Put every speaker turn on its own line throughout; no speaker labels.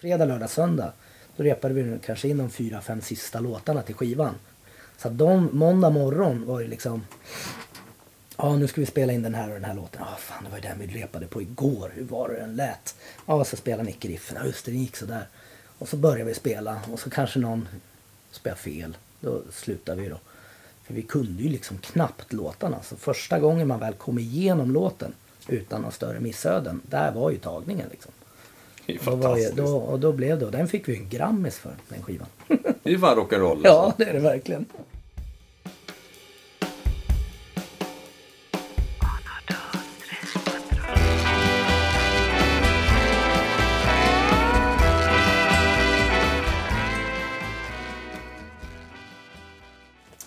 Fredag, lördag, söndag. Då repade vi kanske in de fyra, fem sista låtarna till skivan. Så att de, måndag morgon var det liksom... Ja, nu ska vi spela in den här och den här låten. Ja, fan, det var ju den vi repade på igår. Hur var det den lät? Ja, så spelade Nicke riffen. Ja, just det, den gick sådär. Och så började vi spela och så kanske någon spelade fel. Då slutade vi då. För vi kunde ju liksom knappt låtarna. Så första gången man väl kom igenom låten utan några större missöden, där var ju tagningen liksom.
Det är
Då var
fantastiskt.
då, och då blev det, och den fick vi en Grammis för, den skivan.
Det är ju fan rock'n'roll.
Ja,
alltså.
det är det verkligen.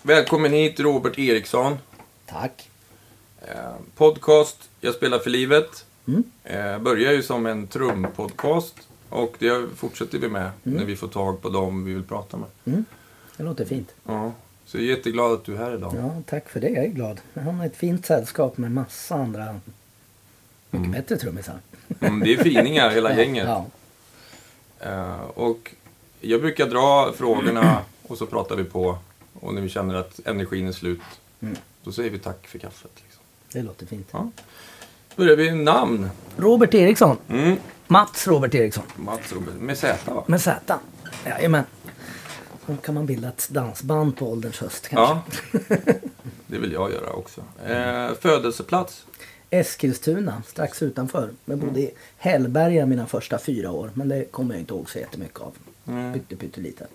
Välkommen hit Robert Eriksson.
Tack.
Eh, podcast Jag spelar för livet.
Mm.
Eh, börjar ju som en trumpodcast. Och det fortsätter vi med
Mm.
när vi får tag på dem vi vill prata med.
Det låter fint.
Ja. Så jag är jätteglad att du är här idag.
Ja, tack för det. Jag är glad. Jag har ett fint sällskap med massa andra mycket bättre trummisar.
Mm, det är finingar hela gänget.
Ja,
Eh, och jag brukar dra frågorna och så pratar vi på. Och när vi känner att energin är slut,
Mm.
då säger vi tack för kaffet. Liksom.
det låter fint.
Ja. Börjar vi namn.
Robert Eriksson.
Mm.
Mats Robert Eriksson.
Mats Robert, med Z va?
Med Z. Jajamän. Då kan man bilda ett dansband på ålderns höst kanske.
Ja, det vill jag göra också. Eh, födelseplats?
Eskilstuna, strax utanför. Jag bodde i Hällberga mina första fyra år. Men det kommer jag inte ihåg så jättemycket av.
Mm.
Pytte, pyttelite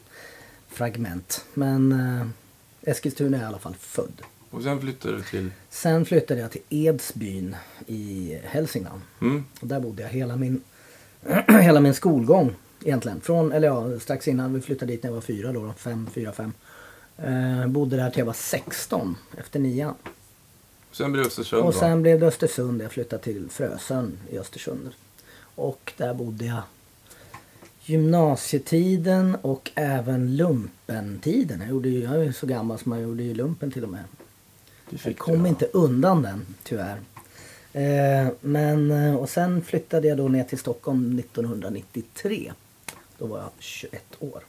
fragment. Men eh, Eskilstuna är i alla fall född.
Och sen flyttade du till...
Sen flyttade jag till Edsbyn i Hälsingland.
Mm.
Och där bodde jag hela min, hela min skolgång egentligen. Från, eller ja, strax innan vi flyttade dit när jag var fyra då, då fem, fyra, fem. Eh, bodde där till jag var 16 efter nian.
Sen blev det Östersund
Och sen blev det Östersund. Jag flyttade till Frösön i Östersund. Och där bodde jag gymnasietiden och även lumpentiden. Jag, gjorde ju, jag är ju så gammal som jag gjorde ju lumpen till och med.
Det fick
kom
du,
inte undan den tyvärr. Eh, men, eh, och sen flyttade jag då ner till Stockholm 1993. Då var jag 21 år.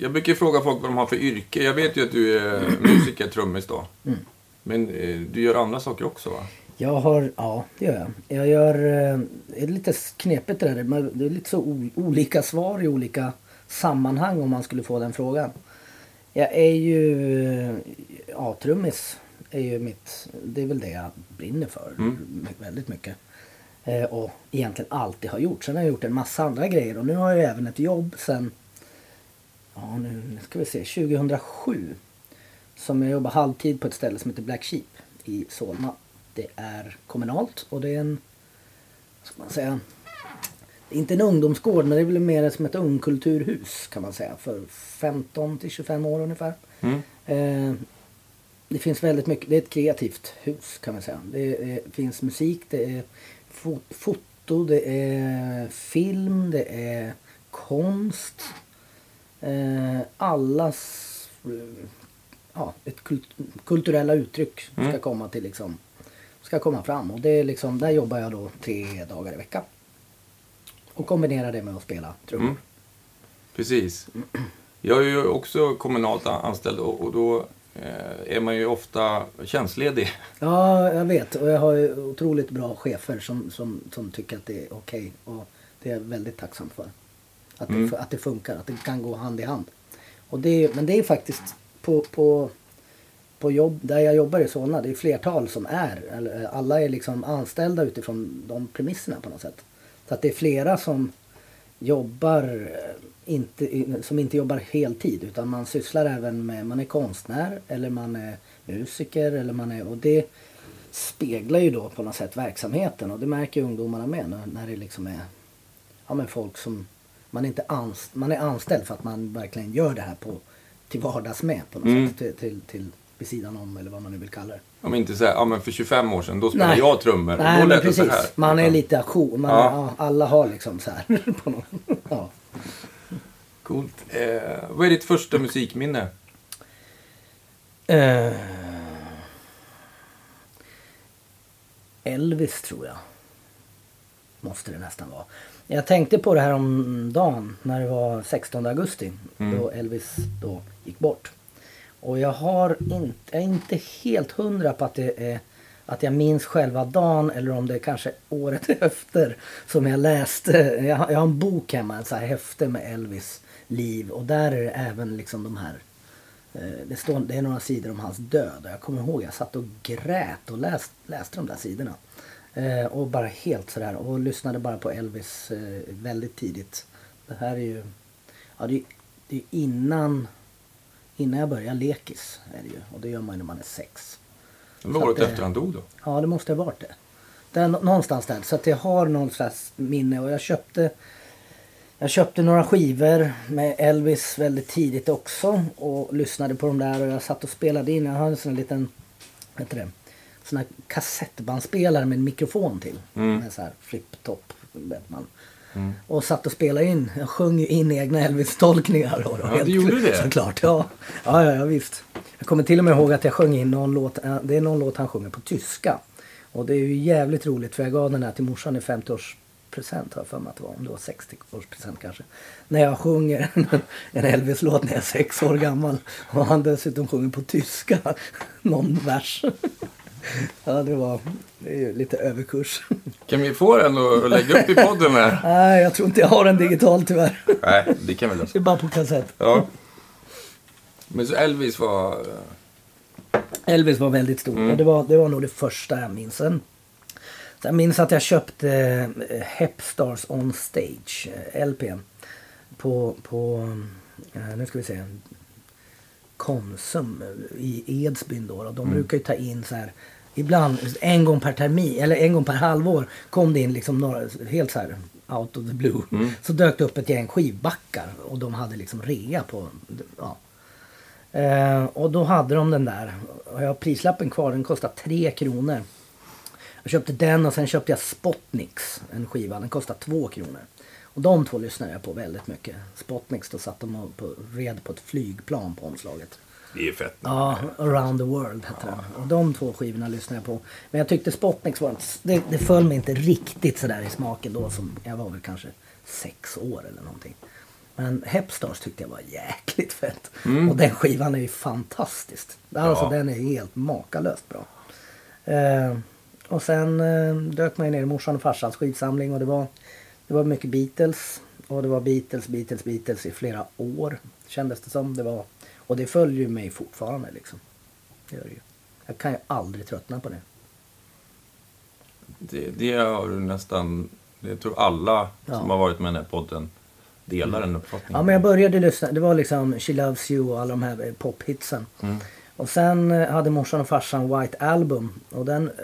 Jag brukar fråga folk vad de har för yrke. Jag vet ju att du är musiker, trummis då.
Mm.
Men eh, du gör andra saker också va?
Jag har, ja det gör jag. Jag gör, eh, det är lite knepigt det där. Det är lite så olika svar i olika sammanhang om man skulle få den frågan. Jag är ju, ja trummis är ju mitt, det är väl det jag brinner för
Mm.
väldigt mycket. Eh, och egentligen alltid har gjort. Sen har jag gjort en massa andra grejer och nu har jag även ett jobb sen, ja nu ska vi se, 2007. Som jag jobbar halvtid på ett ställe som heter Black Sheep i Solna. Det är kommunalt och det är en, vad ska man säga, inte en ungdomsgård men det är väl mer som ett ungkulturhus kan man säga för 15 till 25 år ungefär.
Mm.
Eh, det finns väldigt mycket, det är ett kreativt hus kan man säga. Det, det finns musik, det är fo- foto, det är film, det är konst. Eh, allas ja, ett kult, kulturella uttryck ska
Mm.
komma till liksom ska komma fram och det är liksom, där jobbar jag då tre dagar i veckan. Och kombinerar det med att spela trummor.
Mm. Precis. Jag är ju också kommunalt an- anställd och, och då eh, är man ju ofta tjänstledig.
Ja, jag vet. Och jag har ju otroligt bra chefer som, som, som tycker att det är okej. Och det är jag väldigt tacksam för. Att,
Mm.
det, att det funkar, att det kan gå hand i hand. Och det, är- men det är faktiskt på, på, på jobb, där jag jobbar i Solna, det är flertal som är, alla är liksom anställda utifrån de premisserna på något sätt. Så att det är flera som jobbar eh, inte, som inte jobbar heltid utan man sysslar även med, man är konstnär eller man är musiker eller man är, och det speglar ju då på något sätt verksamheten och det märker ungdomarna med när, när det liksom är ja, men folk som man, är inte anst, man är anställd för att man verkligen gör det här på, till vardags med på något
Mm.
sätt. Till, till, till vid sidan om eller vad man nu vill kalla det.
Om inte säga, ja men för 25 år sedan, då spelade
Nej.
jag trummor. och
Nej
då lät det så här.
man är lite ajour.
Ja.
ja. alla har liksom så här. på något, ja.
Coolt. Eh, vad är ditt första musikminne?
Eh, Elvis tror jag. Måste det nästan vara. Jag tänkte på det här om dagen när det var 16 augusti
Mm.
då Elvis då gick bort. Och jag har inte, jag är inte helt hundra på att det är att jag minns själva dagen eller om det är kanske året efter som jag läste. Jag har, jag har en bok hemma, en så här häfte med Elvis liv och där är det även liksom de här eh, det, står, det är några sidor om hans död jag kommer ihåg jag satt och grät och läst, läste de där sidorna. Eh, och bara helt sådär och lyssnade bara på Elvis eh, väldigt tidigt. Det här är ju, ja det är, det är innan, innan jag började lekis är det ju och det gör man ju när man är sex.
Det var året
att, eh,
efter han dog då.
Ja, det måste ha varit det. det är nå- någonstans där. Så att jag har någon slags minne och jag köpte jag köpte några skivor med Elvis väldigt tidigt också och lyssnade på dem där och jag satt och spelade in. Jag har en sån här liten, vad heter det, sån här kassettbandspelare med en mikrofon till.
Mm.
Med så här flip-top, vet man.
Mm.
Och satt och spelade in. Jag sjöng ju in egna Elvis-tolkningar. då, då,
Ja,
helt
du gjorde det?
Såklart, ja. Ja, ja, ja. Visst. Jag kommer till och med ihåg att jag sjöng in någon låt. eh, Det är någon låt han sjunger på tyska. Och det är ju jävligt roligt för jag gav den här till morsan i 50-årspresent. Har jag för mig att det var. Om det var 60-årspresent kanske. När jag sjunger en Elvis-låt när jag är sex år gammal. Och han dessutom sjunger på tyska. Någon vers. Ja, det var det är ju lite överkurs.
Kan vi få den och lägga upp i podden här?
Nej, jag tror inte jag har den digital tyvärr.
Nej, det kan vi
Det
lösa.
är bara på kassett.
Ja. Men så Elvis var...
Elvis var väldigt stor
Mm.
det var, det var nog det första jag minns. Sen, jag minns att jag köpte eh, Hepstars On Stage, eh, LPn. På, på eh, nu ska vi se, Konsum i Edsbyn då. Och de brukar ju ta in så här, ibland en gång per termin, eller en gång per halvår kom det in liksom några, helt så här out of the blue. Så dök det upp ett gäng skivbackar och de hade liksom rea på, ja, Eh, och då hade de den där. Och jag har prislappen kvar. Den kostar 3 kronor. Jag köpte den och sen köpte jag Spotnix. En skiva. Den kostar 2 kronor. Och de två lyssnade jag på väldigt mycket. Spotnix då satt de på, red på ett flygplan på omslaget.
Det är fett.
Ja, Around the World hette den. Och de två skivorna lyssnade jag på. Men jag tyckte Spotnix var... Det, det föll mig inte riktigt sådär i smaken då. Som, jag var väl kanske sex år eller någonting. Men Hepstars tyckte jag var jäkligt fett. Och den skivan är ju fantastisk. Alltså
Ja.
den är helt makalöst bra. Eh, och sen eh, dök man ju ner i morsan och farsans skivsamling och det var, det var mycket Beatles. Och det var Beatles, Beatles, Beatles i flera år kändes det som. Det var, och det följer ju mig fortfarande liksom. Det gör det ju. Jag kan ju aldrig tröttna på det.
Det, det har du nästan... Det tror alla
Ja.
som har varit med i den här podden delar den uppfattningen.
Ja men jag började lyssna, det var liksom She Loves You och alla de här eh, pophitsen.
Mm.
Och sen eh, hade morsan och farsan White Album. Och den, eh,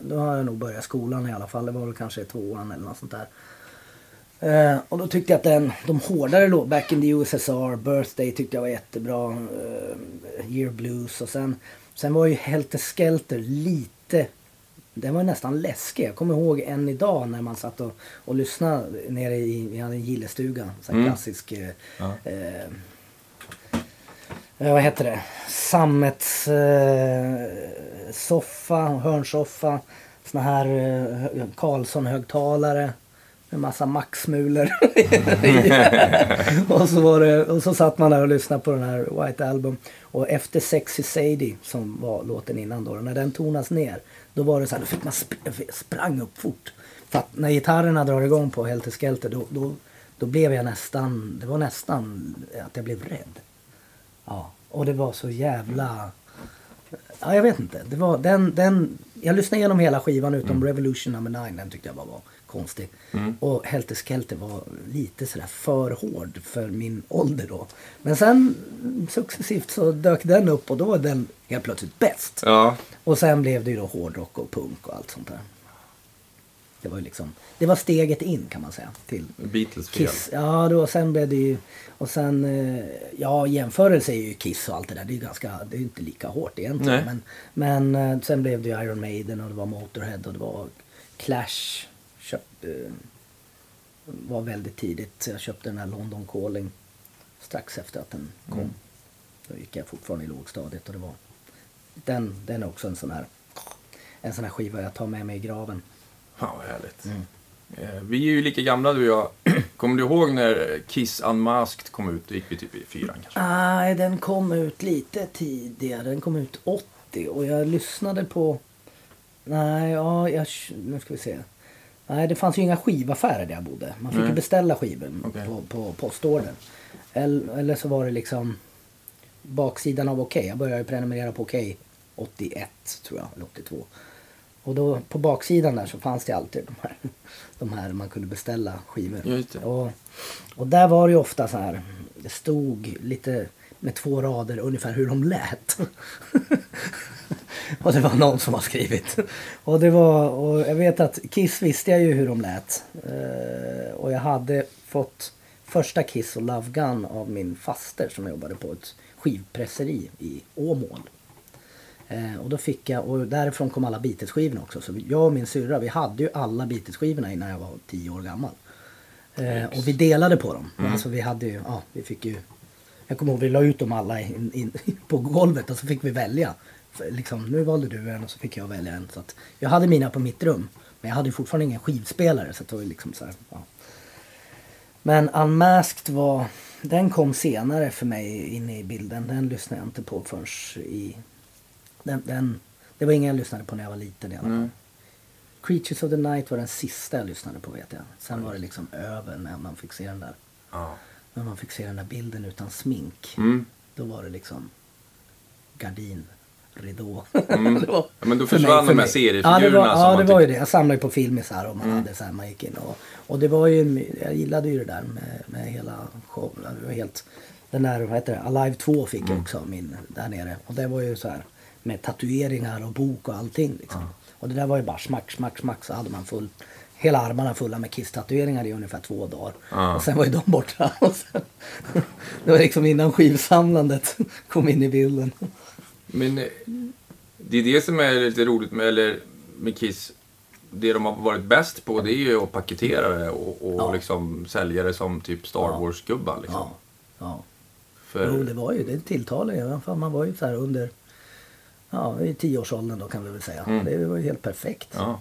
då har jag nog börjat skolan i alla fall. Det var väl kanske tvåan eller något sånt där. Eh, och då tyckte jag att den, de hårdare låt, Back in the USSR, Birthday tyckte jag var jättebra. Eh, Year Blues och sen, sen var ju Helter Skelter lite, den var nästan läskig. Jag kommer ihåg en idag när man satt och, och lyssnade nere i, vi hade en gillestuga, så
Mm.
klassisk eh,
Ja.
eh, eh, vad heter det? Sammets eh, soffa, hörnsoffa. Såna här eh, Carlsson-högtalare. Med massa maxmulor. och, så var det, och så satt man där och lyssnade på den här White Album. Och efter Sexy Sadie, som var låten innan då, när den tonas ner. Då var det så här, då fick man sp- sprang upp fort. För att när gitarrerna drar igång på Helter Skelter, då, då, då blev jag nästan, det var nästan att jag blev rädd. Ja, och det var så jävla... Ja, jag vet inte. Det var den, den, jag lyssnade igenom hela skivan utom Revolution number 9. Den tyckte jag bara var konstig. Och Helter Skelter var lite sådär för hård för min ålder då. Men sen successivt så dök den upp och då var den helt plötsligt bäst.
Ja.
Och sen blev det ju då hårdrock och punk och allt sånt där. Det var ju liksom, det var steget in kan man säga till
Beatles fel.
Kiss. Ja, då, sen blev det ju... Och sen... eh, Ja, jämförelse är ju Kiss och allt det där. Det är ju ganska... Det är inte lika hårt egentligen.
Nej.
Men, men eh, sen blev det ju Iron Maiden och det var Motorhead och det var Clash. Köpt, eh, var väldigt tidigt. Jag köpte den här London Calling strax efter att den kom.
Mm.
Då gick jag fortfarande i lågstadiet och det var... Den, den är också en sån här... En sån här skiva jag tar med mig i graven.
Ja, vad härligt.
Mm.
Eh, Vi är ju lika gamla du och jag. Kommer du ihåg när Kiss Unmasked kom ut? Då gick vi typ i fyran kanske.
Nej, den kom ut lite tidigare. Den kom ut 80 och jag lyssnade på... Nej, ja, jag... nu ska vi se. Nej, det fanns ju inga skivaffärer där jag bodde. Man fick ju
Nej.
beställa skivor
Okej.
på, på postorder. Eller, eller så var det liksom baksidan av Okej. Jag började prenumerera på Okej 81 tror jag, eller 82. Och då på baksidan där så fanns det alltid de här, de här man kunde beställa skivor. Och, och där var det ju ofta så här, det stod lite med två rader ungefär hur de lät. och det var någon som har skrivit. Och det var, och jag vet att Kiss visste jag ju hur de lät. Eh, och jag hade fått första Kiss och Love Gun av min faster som jobbade på ett skivpresseri i Åmål. Eh, och då fick jag, och därifrån kom alla Beatles-skivorna också. Så jag och min syrra, vi hade ju alla Beatles-skivorna innan jag var tio år gammal. Eh, och vi delade på dem. Alltså vi hade ju, ja, vi fick ju... Jag kommer ihåg vi la ut dem alla in, in, på golvet och så fick vi välja. Liksom, nu valde du en och så fick jag välja en. Så att jag hade mina på mitt rum. Men jag hade fortfarande ingen skivspelare så det var liksom så här, ja. Men Unmasked var, den kom senare för mig in i bilden. Den lyssnade jag inte på förrän i... Den, den, det var ingen jag lyssnade på när jag var liten i alla fall.
Mm.
Creatures of the Night var den sista jag lyssnade på vet jag. Sen var det liksom över när man fick se den där,
Ja.
När man fick se den där bilden utan smink.
Mm.
Då var det liksom gardin, ridå.
Mm. Ja, men då
för mig-
försvann
för
de här seriefigurerna
Ja, det var, ja, det var ju det. Jag samlade ju på filmisar och man
Mm.
hade så här, man gick in och, och det var ju, jag gillade ju det där med, med hela showen. Det var helt, den där, vad heter det, Alive 2 fick
Mm.
jag också min där nere. Och det var ju så här med tatueringar och bok och allting liksom. Och det där var ju bara smack, smack, smack så hade man full, hela armarna fulla med Kiss-tatueringar i ungefär två dagar.
Ja.
Och sen var ju de borta. Och sen, det var liksom innan skivsamlandet kom in i bilden.
Men eh, det är det som är lite roligt med, eller, med Kiss. Det de har varit bäst på det är ju att paketera det och, och
Ja.
liksom sälja det som typ Star. Wars-gubbar. Liksom.
Ja, ja.
För,
Jo, det var ju det tilltalade ju. Man var ju så här under ja, i tioårsåldern då kan vi väl säga.
Mm.
Det var ju helt perfekt.
ja.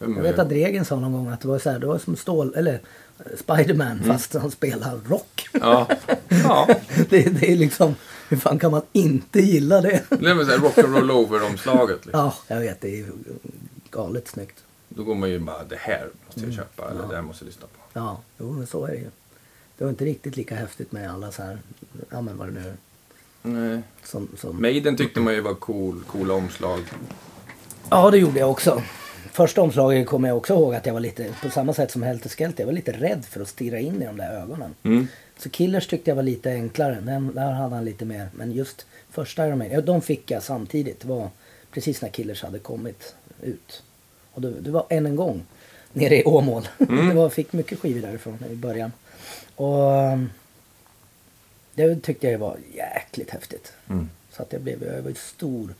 Jag vet att Regen sa någon gång att det var så här, det var som stål, eller eh, Spiderman
Mm.
fast han spelar rock.
Ja. ja.
det, det är liksom, hur fan kan man inte gilla det?
Det är väl rock'n'roll over-omslaget. Liksom.
ja, jag vet, det är galet snyggt.
Då går man ju bara, det här måste jag köpa eller
Mm. Ja.
det här måste jag lyssna på.
Ja, jo men så är det ju. Det var inte riktigt lika häftigt med alla så här, ja men vad det nu är.
Nej.
Som, som...
Maiden tyckte man ju var cool, coola omslag.
Ja, det gjorde jag också. Första omslaget kommer jag också ihåg att jag var lite, på samma sätt som Helter Skelter, jag var lite rädd för att stirra in i de där ögonen.
Mm.
Så Killers tyckte jag var lite enklare, den, där hade han lite mer. Men just första Iron Maiden, ja, de fick jag samtidigt. Det var precis när Killers hade kommit ut. Och det, det var än en gång nere i Åmål. det var, fick mycket skivor därifrån i början. Och det tyckte jag var jäkligt häftigt.
Mm.
Så att jag, blev, jag var ett stor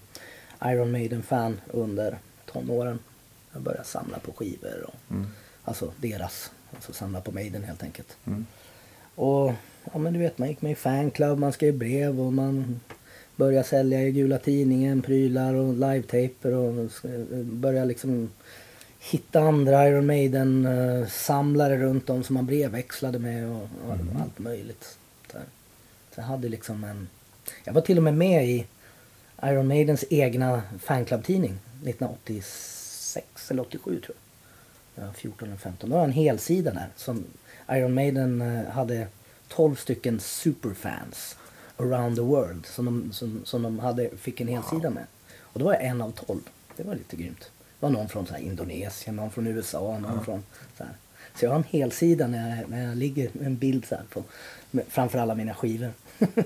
Iron Maiden-fan under tonåren. Jag började samla på skivor. Och,
Mm.
Alltså deras. Alltså samla på Maiden helt enkelt.
Mm.
Och ja men du vet man gick med i fanclub, man skrev brev och man började sälja i Gula Tidningen, prylar och live-taper och började liksom hitta andra Iron Maiden eh, samlare runt om som man brevväxlade med och, och var allt möjligt. Så jag hade liksom en... Jag var till och med med i Iron Maidens egna fanclub-tidning 1986 eller 87 tror jag. Jag var 14 eller 15. Då var det en helsida där som Iron Maiden eh, hade 12 stycken superfans around the world som de, som, som de hade, fick en helsida med. Och då var jag en av 12. Det var lite grymt. Det var någon från så Indonesien, någon från USA, någon från så här. Så jag har en helsida när jag, när jag ligger med en bild så här på, med, framför alla mina skivor.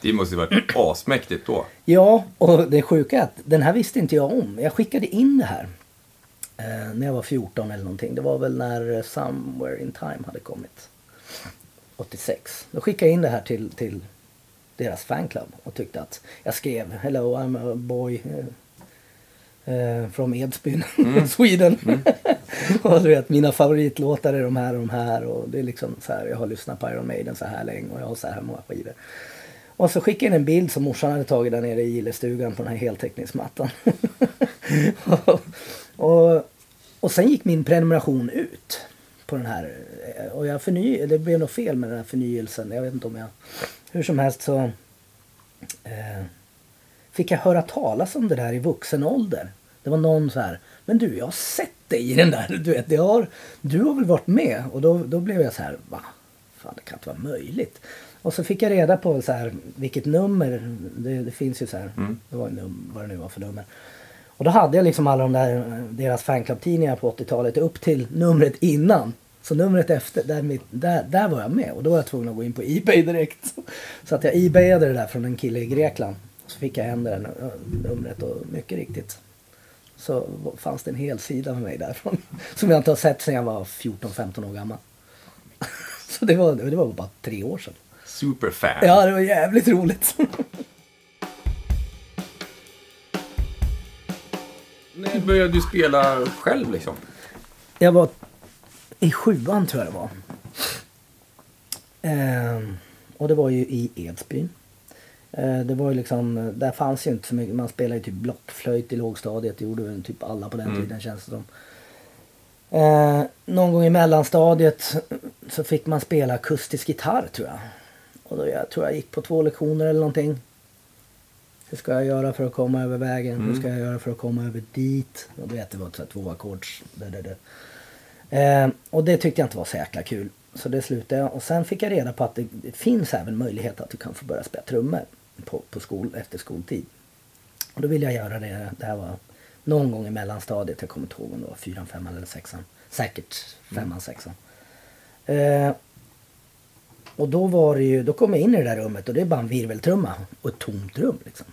Det måste ju varit asmäktigt då.
Ja, och det sjuka är att den här visste inte jag om. Jag skickade in det här eh, när jag var 14 eller någonting. Det var väl när eh, Somewhere in Time hade kommit. 86. Då skickade jag in det här till, till deras fanclub och tyckte att jag skrev Hello I'm a boy eh, eh, from Edsbyn, Sweden. och du vet, mina favoritlåtar är de här och de här och det är liksom så här, jag har lyssnat på Iron Maiden så här länge och jag har så här många skivor. Och så skickade jag in en bild som morsan hade tagit där nere i gillestugan på den här heltäckningsmattan. och, och, Och sen gick min prenumeration ut på den här. eh, Och jag förny, det blev något fel med den här förnyelsen. Jag vet inte om jag... Hur som helst så eh, fick jag höra talas om det där i vuxen ålder. Det var någon så här. Men du, jag har sett dig i den där. Du vet, det har, du har väl varit med? Och då, då blev jag så här. Va? Fan, det kan inte vara möjligt. Och så fick jag reda på så här, vilket nummer. Det, det finns ju så här. Det var num, vad det nu var för nummer. Och då hade jag liksom alla de där, eh, deras fanclub-tidningar på 80-talet upp till numret innan. Så numret efter, där, mitt, där, där var jag med. Och då var jag tvungen att gå in på Ebay direkt. Så att jag ebayade det där från en kille i Grekland. Så fick jag hem det där nu- numret och mycket riktigt. Så fanns det en hel sida med mig därifrån. Som jag inte har sett sedan jag var 14-15 år gammal. Så det var, det var bara tre år sedan.
Superfan.
Ja, det var jävligt roligt.
När började du spela själv liksom?
Jag var i sjuan tror jag det var. Ehm, och det var ju i Edsbyn. Ehm, det var ju liksom, där fanns ju inte så mycket, man spelade ju typ blockflöjt i lågstadiet, det gjorde väl typ alla på den
Mm.
tiden känns det som. Ehm, någon gång i mellanstadiet så fick man spela akustisk gitarr tror jag. Och då jag tror jag gick på två lektioner eller någonting. Hur ska jag göra för att komma över vägen? Hur ska jag göra för att komma över dit? Och du vet, det var så två ackords. Eh, och det tyckte jag inte var så jäkla kul. Så det slutade jag. Och sen fick jag reda på att det, det finns även möjlighet att du kan få börja spela trummor på, på skol, efter skoltid. Och då ville jag göra det. Det här var någon gång i mellanstadiet. Jag kommer inte ihåg om det var fyran, femman eller sexan. Säkert femman, sexan. Eh, och då var det ju, då kom jag in i det där rummet och det är bara en virveltrumma och ett tomt rum liksom.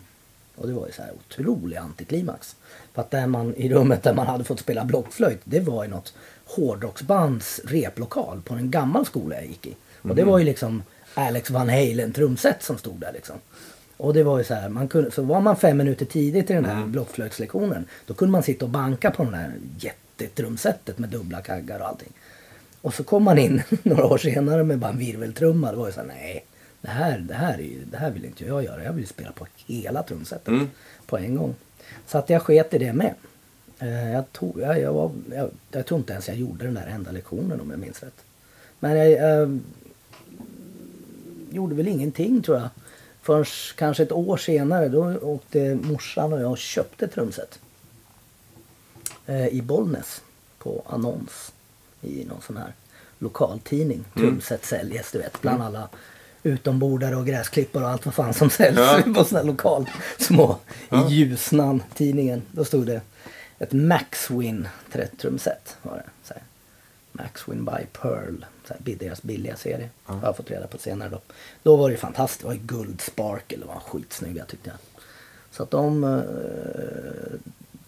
Och det var ju så här otrolig antiklimax. För att där man, i rummet där man hade fått spela blockflöjt, det var ju något hårdrocksbands replokal på en gammal skola jag gick i. Och det var ju liksom Alex Van Halen trumset som stod där liksom. Och det var ju så här, man kunde, så var man fem minuter tidigt i den här blockflöjtslektionen, då kunde man sitta och banka på det här jättetrumsetet med dubbla kaggar och allting. Och så kom man in några år senare med bara en virveltrumma. Det var ju så här, nej. Det här, det, här är ju, det här vill inte jag göra. Jag vill spela på hela trumsetet
Mm.
på en gång. Så att jag sket i det med. Eh, Jag, tog, jag, jag, var, jag, jag tror inte ens jag gjorde den där enda lektionen om jag minns rätt. Men jag, jag gjorde väl ingenting tror jag. Förrän kanske ett år senare då åkte morsan och jag och köpte trumset. Eh, I Bollnäs på annons i någon sån här lokaltidning. Trumset säljes du vet bland alla utombordare och gräsklippare och allt vad fan som säljs
Ja.
på sån här lokal små
Ja.
i Ljusnan tidningen. Då stod det ett Maxwin trumset var det. Så här. Maxwin by Pearl. Så här, deras billiga serie. Har jag fått reda på senare då. Då var det ju fantastiskt. Det var ju guld sparkle. De var skitsnygga tyckte jag. Så att de... eh,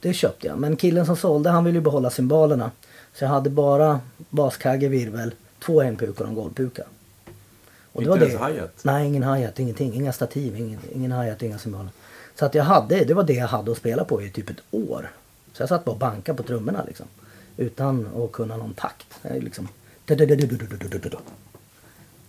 Det köpte jag. Men killen som sålde han ville ju behålla symbolerna. Så jag hade bara baskagge, virvel, två hempukor och en golvpuka. Och
Inte ens hi-hat?
Nej, ingen hi-hat, ingenting. Inga stativ, ingen, ingen hi-hat, inga symboler. Så att jag hade, det var det jag hade att spela på i typ ett år. Så jag satt bara och bankade på trummorna liksom. Utan att kunna någon takt. Jag liksom...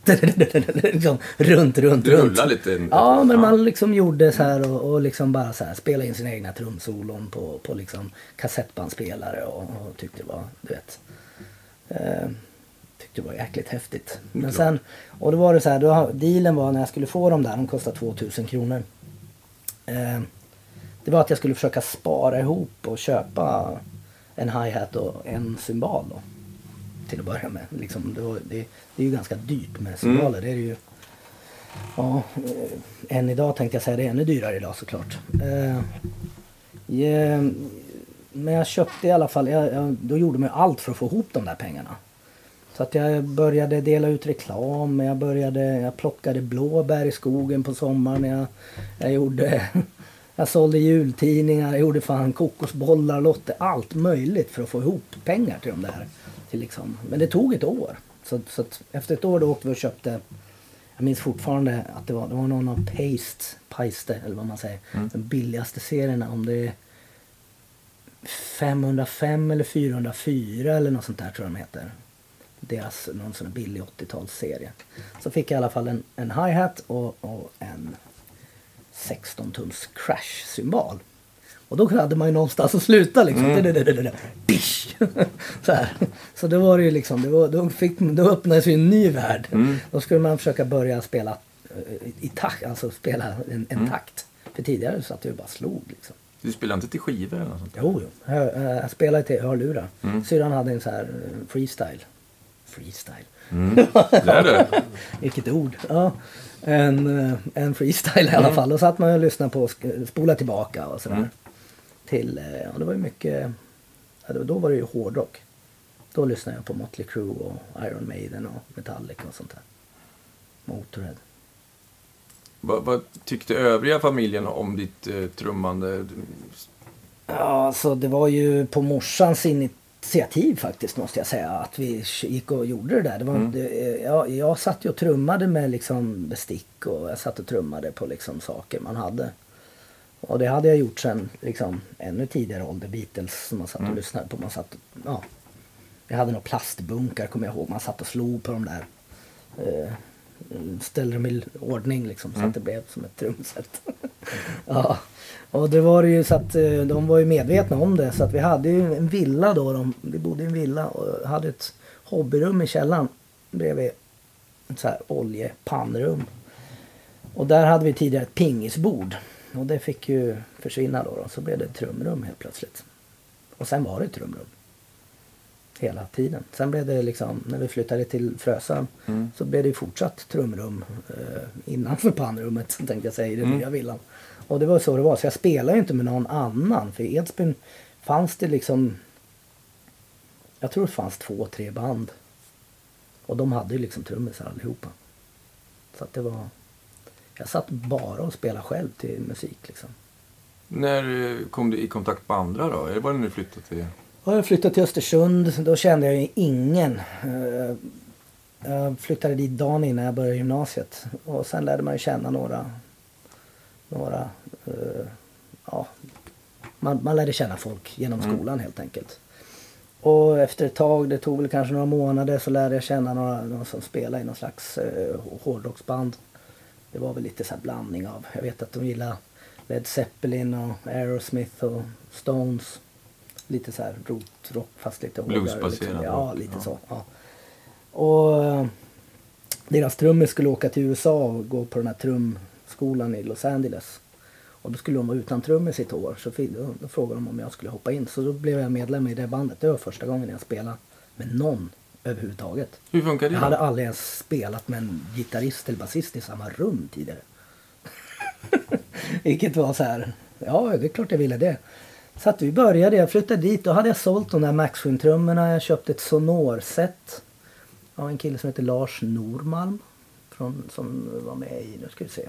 liksom runt, runt,
Du
runt.
rullar lite.
Ja, men man liksom gjorde så här och, och liksom bara så här spela in sina egna trumsolon på, på liksom kassettbandspelare och, och tyckte det var, du vet. Eh, tyckte det var jäkligt häftigt. Men sen, och då var det så här, då, dealen var när jag skulle få dem där, de kostade 2000 kronor. Eh, det var att jag skulle försöka spara ihop och köpa en hi-hat och en cymbal då. Till att börja med. Liksom, det, var, det, det är ju ganska dyrt med cymbaler. Det är ju. Ja, eh, än idag tänkte jag säga det är ännu dyrare idag såklart. Eh, ja, men jag köpte i alla fall, jag, jag, då gjorde man allt för att få ihop de där pengarna. Så att jag började dela ut reklam, jag började, jag plockade blåbär i skogen på sommaren. Jag, jag gjorde, jag sålde jultidningar, jag gjorde fan kokosbollar, lotter, allt möjligt för att få ihop pengar till de där. Till liksom. Men det tog ett år. Så, så efter ett år då åkte vi och köpte jag minns fortfarande att det var, det var någon av Paste, Paiste eller vad man säger, den billigaste serierna. Om det är 505 eller 404 eller något sånt där tror jag de heter. Deras någon sån billig 80-talsserie. Så fick jag i alla fall en, en hi-hat och, och en 16 tums crash-symbal. Och då hade man ju någonstans att sluta liksom. Swish! så, här. så då var det ju liksom, det var, då, fick, då öppnades ju en ny värld.
Mm.
Då skulle man försöka börja spela eh, i takt, alltså spela en, en
Mm.
takt. För tidigare så att jag bara slog liksom.
Du spelar inte till skivor eller något sånt?
Jo, jo. Jag, eh, jag spelade till hörlurar.
Mm.
Syrran hade en så här eh, freestyle. Freestyle.
Mm. Det är det.
Vilket ord. Ja. En, en freestyle i alla
Mm.
fall. Då satt man och lyssnade på och spola tillbaka och sådär.
Mm.
Till, eh, ja det var ju mycket, ja, då, var det ju hårdrock. Då lyssnade jag på Motley Crue och Iron Maiden och Metallica och sånt där. Motorhead.
Vad, vad tyckte övriga familjen om ditt eh, trummande?
Ja, så det var ju på morsans initiativ faktiskt måste jag säga. Att vi gick och gjorde det där. Det var,
Mm.
det, jag, jag satt ju och trummade med liksom bestick och jag satt och trummade på liksom saker man hade. Och det hade jag gjort sen liksom ännu tidigare ålder. Beatles som man satt och
Mm.
lyssnade på. Man satt, ja. Jag hade några plastbunkar kommer jag ihåg. Man satt och slog på de där. Eh, ställde dem i ordning liksom så
Mm.
att det blev som ett trumset. ja. Och det var ju så att eh, de var ju medvetna om det. Så att vi hade ju en villa då. De, vi bodde i en villa och hade ett hobbyrum i källaren bredvid ett så här oljepannrum. Och där hade vi tidigare ett pingisbord. Och det fick ju försvinna då. då. Så blev det ett trumrum helt plötsligt. Och sen var det ett trumrum. Hela tiden. Sen blev det liksom, när vi flyttade till Frösön
Mm.
så blev det fortsatt trumrum eh, innanför pannrummet tänkte jag säga i den
Mm.
nya villan. Och det var så det var. Så jag spelade ju inte med någon annan. För i Edsbyn fanns det liksom, jag tror det fanns två, tre band. Och de hade ju liksom trummisar allihopa. Så att det var, jag satt bara och spelade själv till musik liksom.
När kom du i kontakt med andra då? Eller var det när du flyttade till...
Och jag flyttade till Östersund. Då kände jag ju ingen. Eh, Jag flyttade dit dagen innan jag började gymnasiet. Och sen lärde man ju känna några. några eh, ja, man, man lärde känna folk genom
Mm.
skolan helt enkelt. Och efter ett tag, det tog väl kanske några månader, så lärde jag känna några, några som spelade i någon slags eh, hårdrocksband. Det var väl lite så här blandning av, jag vet att de gillade Led Zeppelin och Aerosmith och Stones. Lite så här rotrock fast lite hårdare. Liksom. Ja, lite
ja.
så. Ja. Och eh, deras trummis skulle åka till USA och gå på den här trumskolan i Los Angeles. Och då skulle de vara utan trummis i ett år. Så då frågade de om jag skulle hoppa in. Så då blev jag medlem i det bandet. Det var första gången jag spelade med någon överhuvudtaget.
Hur funkar det?
Jag hade aldrig ens spelat med en gitarrist eller basist i samma rum tidigare. Vilket var så här, ja det är klart jag ville det. Så att vi började, jag flyttade dit, då hade jag sålt de där Maxwin-trummorna. Jag köpte ett Sonor-set av en kille som heter Lars Normalm. Från, som var med i, nu ska vi se.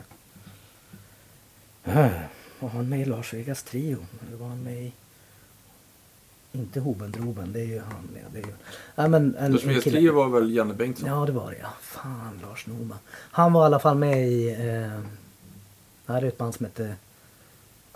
Var han med i Lars Vegas Trio? Eller var han med i... Inte Hobendroben, det är ju han. ja, Det är ju, nej, men en,
Vegas
kille-
Trio var väl Janne Bengtsson?
Ja, det var det ja. Fan, Lars Norman. Han var i alla fall med i... Eh, det här är ett band som hette...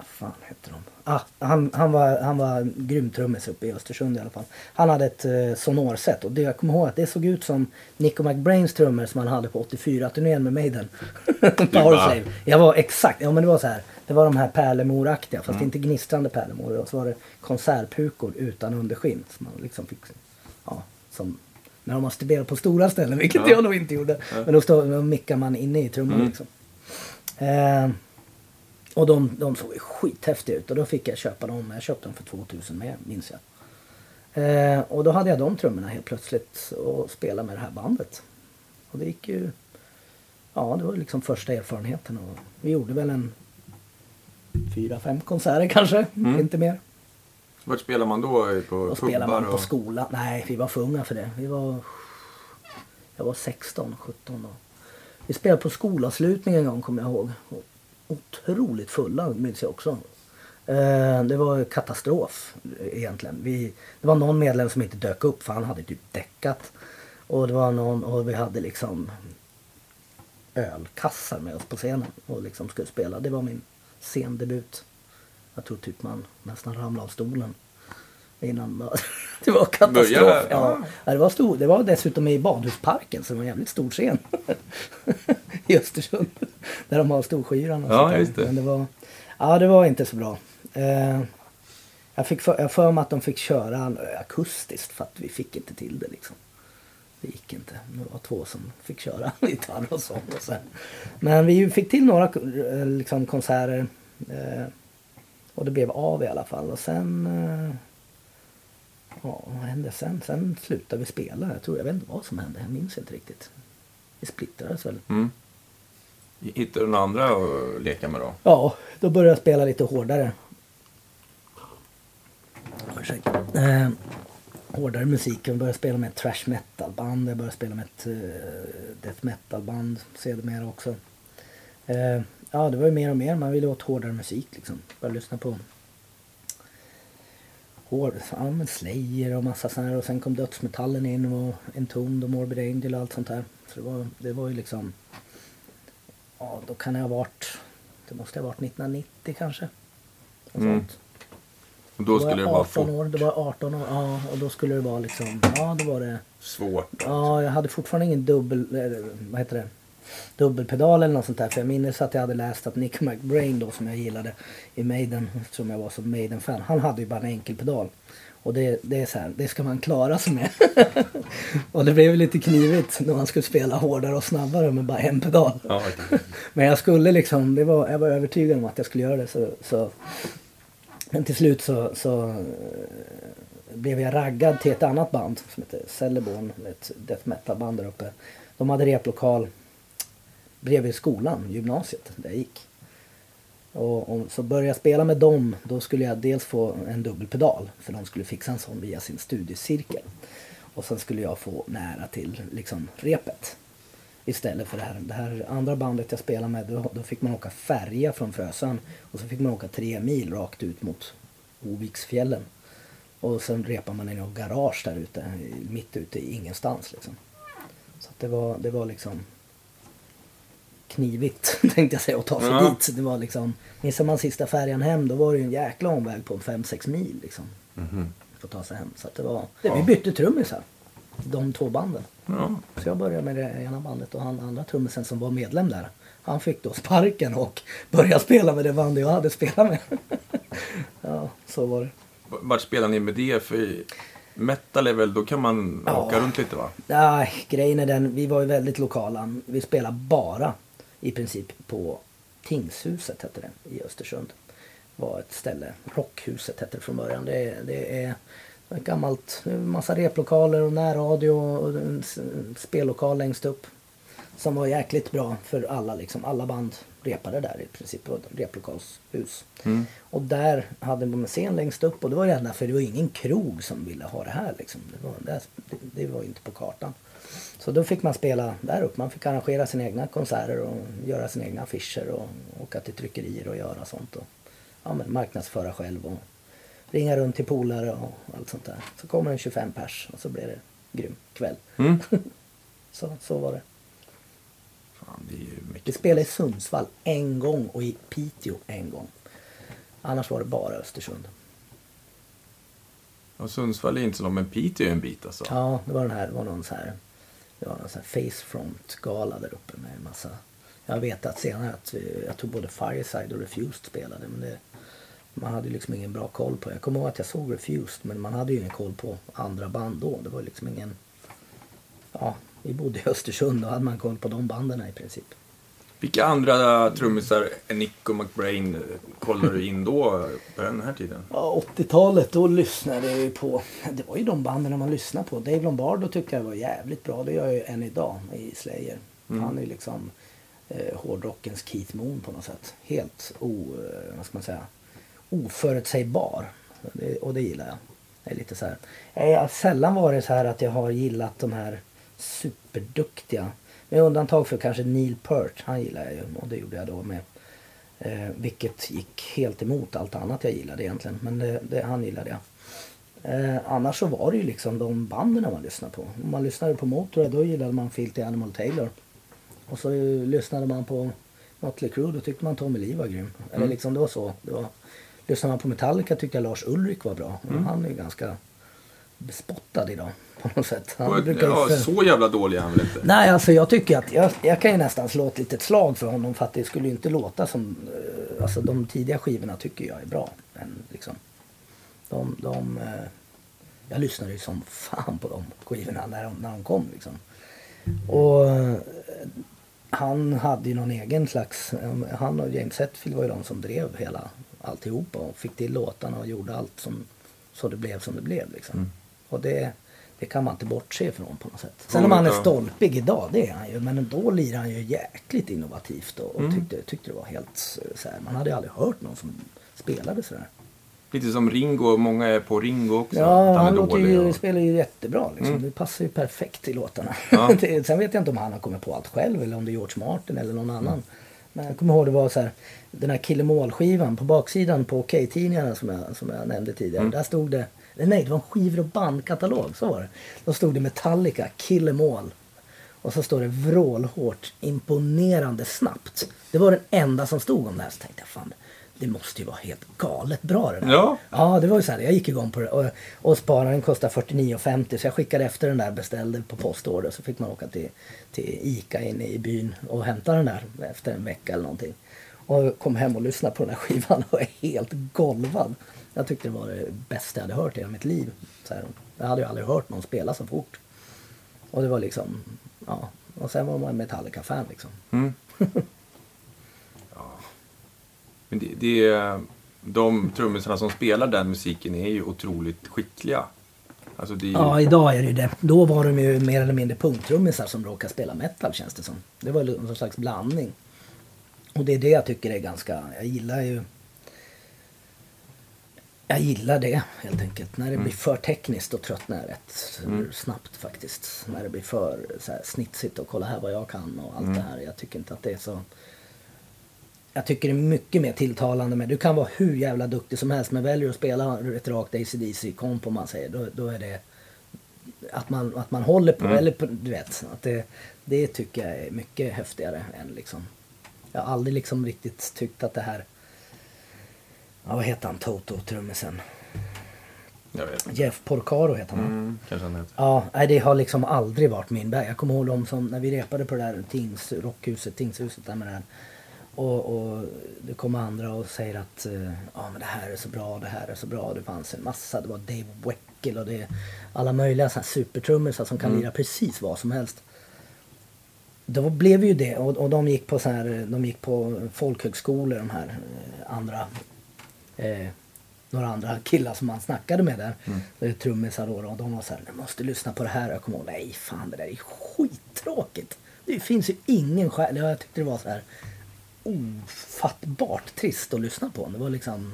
Vad fan hette de? Ah, han, han, var, han var grym trummis uppe i Östersund i alla fall. Han hade ett eh, sonorset och det, jag kommer ihåg att det såg ut som Nico McBrains trummor som han hade på 84-turnén med Maiden. Powerslave. Jag var exakt, ja men det var så här. Det var de här pärlemoraktiga fast inte gnistrande pärlemor. Och så var det konservpukor utan underskinn. Som man liksom fick, ja, som när de har studerat på stora ställen, vilket
Ja.
jag nog inte gjorde.
Ja.
Men då, stod, då mickar man inne i trumman
Mm.
liksom. Eh, och de, de såg skithäftiga ut och då fick jag köpa dem. Jag köpte dem för 2000 med, minns jag. Eh, och då hade jag de trummorna helt plötsligt och spelade med det här bandet. Och det gick ju... Ja, det var liksom första erfarenheten. Och vi gjorde väl en fyra, fem konserter kanske,
Mm.
inte mer.
Vart spelar man då? På
Då spelar man på
och...
skolan. Nej, vi var för unga för det. Vi var... Jag var 16, 17 då. Vi spelade på skolavslutning en gång kommer jag ihåg. Och Otroligt fulla minns jag också. Eh, det var katastrof egentligen. Vi, det var någon medlem som inte dök upp för han hade typ däckat. Och det var någon och vi hade liksom ölkassar med oss på scenen och liksom skulle spela. Det var min scendebut. Jag tror typ man nästan ramlade av stolen. Innan det var katastrof. Ja. Ja, det, var stor, det var dessutom i badhusparken så det var en jävligt stor scen. I Östersund. Där de har Storskyran och
Ja, just det.
Men det var, ja, det var inte så bra. Eh, Jag fick för, jag för mig att de fick köra akustiskt för att vi fick inte till det liksom. Det gick inte. Det var två som fick köra gitarr och sång. Och sen. Men vi fick till några eh, liksom, konserter. Eh, och det blev av i alla fall. Och sen... Eh, ja, vad hände sen? Sen slutade vi spela. Jag, tror, jag vet inte vad som hände. Jag minns inte riktigt. Vi splittrades väl.
Mm. Hittade du några andra att leka med då?
Ja, då började jag spela lite hårdare. Ursäkta. Eh, hårdare musik. Jag började spela med ett trash metal band. Jag började spela med ett eh, death metal band sedermera också. Eh, ja, det var ju mer och mer. Man ville åt hårdare musik liksom. Började lyssna på hård, ja, men Slayer och massa sådana här. Och sen kom dödsmetallen in och Entombed och Morbid Angel och allt sånt här. Så det var, det var ju liksom... Ja, då kan det ha varit... Det måste ha varit 1990 kanske. Och
Mm.
sånt.
Och då skulle det
var
vara
18
fort.
år, det var 18 år, ja. Och då skulle det vara liksom, ja då var det,
Svårt.
ja jag hade fortfarande ingen dubbel, vad heter det, dubbelpedal eller något sånt där. För jag minns att jag hade läst att Nick McBrain då som jag gillade i Maiden, eftersom jag var så Maiden-fan, han hade ju bara en enkel pedal. Och det, det är så här, det ska man klara sig med. och det blev lite knivigt när man skulle spela hårdare och snabbare med bara en pedal.
Ja.
Men jag skulle liksom, det var, jag var övertygad om att jag skulle göra det. Så, så. Men till slut så, så eh, blev jag raggad till ett annat band som heter Celleborn, ett death metal band där uppe. De hade replokal bredvid skolan, gymnasiet, där jag gick. Och, och så började jag spela med dem. Då skulle jag dels få en dubbelpedal, för de skulle fixa en sån via sin studiecirkel. Och sen skulle jag få nära till liksom repet. Istället för det här, det här andra bandet jag spelade med, då, då fick man åka färja från Frösön. Och så fick man åka tre mil rakt ut mot Oviksfjällen. Och sen repade man i något garage där ute, mitt ute i ingenstans liksom. Så att det var, det var liksom knivigt tänkte jag säga att ta sig
Ja.
dit. Det var liksom, missade man sista färjan hem då var det ju en jäkla omväg på 5-6 mil liksom.
Mhm.
För att ta sig hem. Så att det var,
Ja.
vi bytte trummisar. De två banden.
Ja.
Så jag började med det ena bandet och han andra trummisen som var medlem där. Han fick då sparken och började spela med det band jag hade spelat med. ja, så var det.
Vart spelar ni med det? För metal är väl, då kan man
Ja.
åka runt lite va?
Nej, grejen är den, vi var ju väldigt lokala. Vi spelade bara i princip på Tingshuset hette det i Östersund. var ett ställe. Rockhuset hette det från början. Det, är- det är ett gammalt, massa replokaler och närradio och en spellokal längst upp. Som var jäkligt bra för alla liksom. Alla band repade där i princip på ett replokalshus.
Mm.
Och där hade de en scen längst upp och det var det enda för det var ingen krog som ville ha det här liksom. Det var, det, det var inte på kartan. Så då fick man spela där uppe. Man fick arrangera sina egna konserter och göra sina egna affischer och åka till tryckerier och göra sånt. Och, ja, men marknadsföra själv och ringa runt till polare och allt sånt där. Så kommer en 25 pers och så blir det grym kväll.
Mm.
Så, så var det.
Fan, det är ju
Vi
mycket.
spelade i Sundsvall en gång och i Piteå en gång. Annars var det bara Östersund.
Och Sundsvall är inte så långt, men Piteå är en bit alltså.
Ja, det var den här, det var någon så här, det var någon så här Facefront-gala där uppe med en massa. Jag vet att senare att vi, jag tror både Fireside och Refused spelade men det, man hade ju liksom ingen bra koll på. Jag kommer ihåg att jag såg Refused men man hade ju ingen koll på andra band då. Det var liksom ingen, ja, vi bodde i Östersund och hade man koll på de banden i princip.
Vilka andra trummisar än Nico McBrain eh, kollar du in då på den här tiden?
Ja, 80-talet då lyssnade jag ju på, det var ju de banden man lyssnade på. Dave Lombardo tyckte jag var jävligt bra. Det gör jag ju än idag i Slayer. Han är ju liksom eh, hårdrockens Keith Moon på något sätt. Helt o, eh, vad ska man säga, oförutsägbar. Det, och det gillar jag. Det är lite så här. Eh, Jag har sällan varit så här att jag har gillat de här superduktiga. Med undantag för kanske Neil Peart. Han gillar jag ju och det gjorde jag då med. Eh, vilket gick helt emot allt annat jag gillade egentligen. Men det, det, han gillade jag. Eh, annars så var det ju liksom de banden man lyssnade på. Om man lyssnade på Motörhead då gillade man Filthy Animal Taylor. Och så lyssnade man på Motley Crue då tyckte man Tommy Lee var grym. Eller
Mm.
liksom det var så. Det var, lyssnade man på Metallica tyckte jag Lars Ulrik var bra.
Mm.
Han är ju ganska bespottad idag på något sätt. Han brukar
ja,
för-
så jävla dålig är han väl inte?
Nej, alltså jag tycker att jag, jag kan ju nästan slå ett litet slag för honom för att det skulle ju inte låta som... eh, Alltså de tidiga skivorna tycker jag är bra. Men liksom, De, de, eh, jag lyssnade ju som fan på de skivorna när de, när de kom. Liksom. Och eh, han hade ju någon egen slags... Han och James Hetfield var ju de som drev hela alltihopa och fick till låtarna och gjorde allt som, så det blev som det blev. Liksom.
Mm.
Och det, det kan man inte bortse ifrån på något sätt. Sen om han är stolpig idag, det är han ju. Men då lirar han ju jäkligt innovativt och, och
Mm.
tyckte, tyckte det var helt eh, så här. Man hade ju aldrig hört någon som spelade sådär.
Lite som Ringo, många är på Ringo också.
Ja, han,
dålig
ju,
och-
spelar ju jättebra. Liksom.
Mm.
Det passar ju perfekt i låtarna.
Ja.
Sen vet jag inte om han har kommit på allt själv eller om det är George Martin eller någon
Mm.
annan. Men jag kommer ihåg det var så här, den här Killemål-skivan på baksidan på Okej-tidningarna som jag, som jag nämnde tidigare.
Mm.
Där stod det, nej det var en skivor och bandkatalog, så var det. Då stod det Metallica, Killemål. Och så står det vrålhårt, imponerande snabbt. Det var den enda som stod om det här. Så tänkte jag fan, det måste ju vara helt galet bra det där.
Ja.
Ja, det var ju så här. Jag gick igång på det. Och, och spararen kostar 49,50 så jag skickade efter den där, beställde på postorder. Så fick man åka till, till Ica inne i byn och hämta den där efter en vecka eller någonting. Och kom hem och lyssnade på den här skivan och är helt golvad. Jag tyckte det var det bästa jag hade hört i hela mitt liv. Så här, jag hade ju aldrig hört någon spela så fort. Och det var liksom, ja. Och sen var man Metallica-fan liksom.
Mm. ja. Men det, det är, de trummisarna som spelar den musiken är ju otroligt skickliga. Alltså ju,
Ja, idag är det ju det. Då var de ju mer eller mindre punktrummisar som råkar spela metal känns det som. Det var någon slags blandning. Och det är det jag tycker är ganska, jag gillar ju jag gillar det helt enkelt. När det blir för tekniskt och tröttnar jag rätt snabbt faktiskt. När det blir för så här, snitsigt och kolla här vad jag kan och allt det här. Jag tycker inte att det är så... Jag tycker det är mycket mer tilltalande med, du kan vara hur jävla duktig som helst men väljer du att spela ett rakt ACDC-komp om man säger, då, då är det att man, att man håller på, eller på, du vet, att det, det tycker jag är mycket häftigare än liksom. Jag har aldrig liksom riktigt tyckt att det här, ja vad heter han, Toto, trummisen?
jag vet.
Jeff Porcaro heter han?
Mm, kanske han heter.
Ja, nej, det har liksom aldrig varit min bag. Jag kommer ihåg dem som när vi repade på det där tings, rockhuset, tingshuset där med här. Och, och det kommer andra och säger att eh, ja, men det här är så bra, det här är så bra. Det fanns en massa, det var Dave Weckel och det alla möjliga så här supertrummisar som kan lira precis vad som helst. Då blev ju det och, och de gick på så här, de gick på folkhögskolor de här eh, andra eh, några andra killar som man snackade med där. Mm. Trummisar då och de var så här, ni måste lyssna på det här. Jag kommer ihåg, nej fan det där är skittråkigt. Det finns ju ingen skäl. Jag tyckte det var så här ofattbart trist att lyssna på. Det var liksom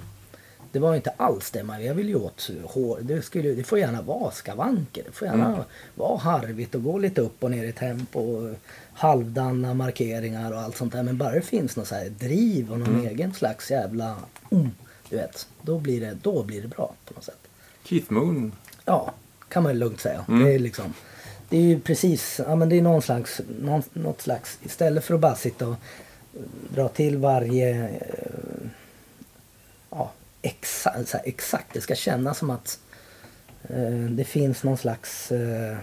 det var inte alls det man, jag vill ju åt hår. Det, skulle, det får gärna vara skavanker. Det får gärna vara harvigt och gå lite upp och ner i tempo. Och halvdana markeringar och allt sånt där. Men bara det finns något så här driv och någon egen slags jävla... Mm, du vet, då blir, det, då blir det bra på något sätt.
Keith Moon.
Ja, kan man lugnt säga. Det är liksom... Det är ju precis, ja men det är någon slags, någon, något slags, istället för att bara sitta och dra till varje, eh, ja exakt, exakt, det ska kännas som att eh, det finns någon slags, eh,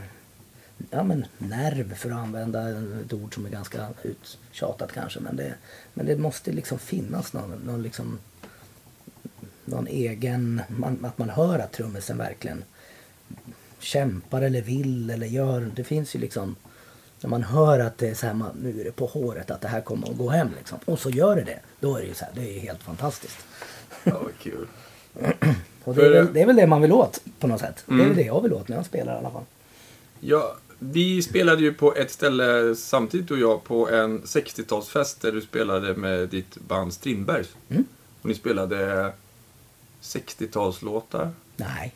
ja men nerv för att använda ett ord som är ganska uttjatat kanske men det, men det måste liksom finnas någon, någon liksom någon egen, man, att man hör att trummisen verkligen kämpar eller vill eller gör. Det finns ju liksom, när man hör att det är så här, man, nu är det på håret att det här kommer att gå hem liksom. Och så gör det det. Då är det ju så här, det är helt fantastiskt.
Ja, vad kul.
Och det, är väl, det är väl det man vill åt på något sätt. Det är
Mm.
väl det jag vill åt när jag spelar i alla fall.
Ja, vi spelade ju på ett ställe samtidigt och jag på en 60-talsfest där du spelade med ditt band Strindbergs.
Mm.
Och ni spelade 60-talslåtar.
Nej,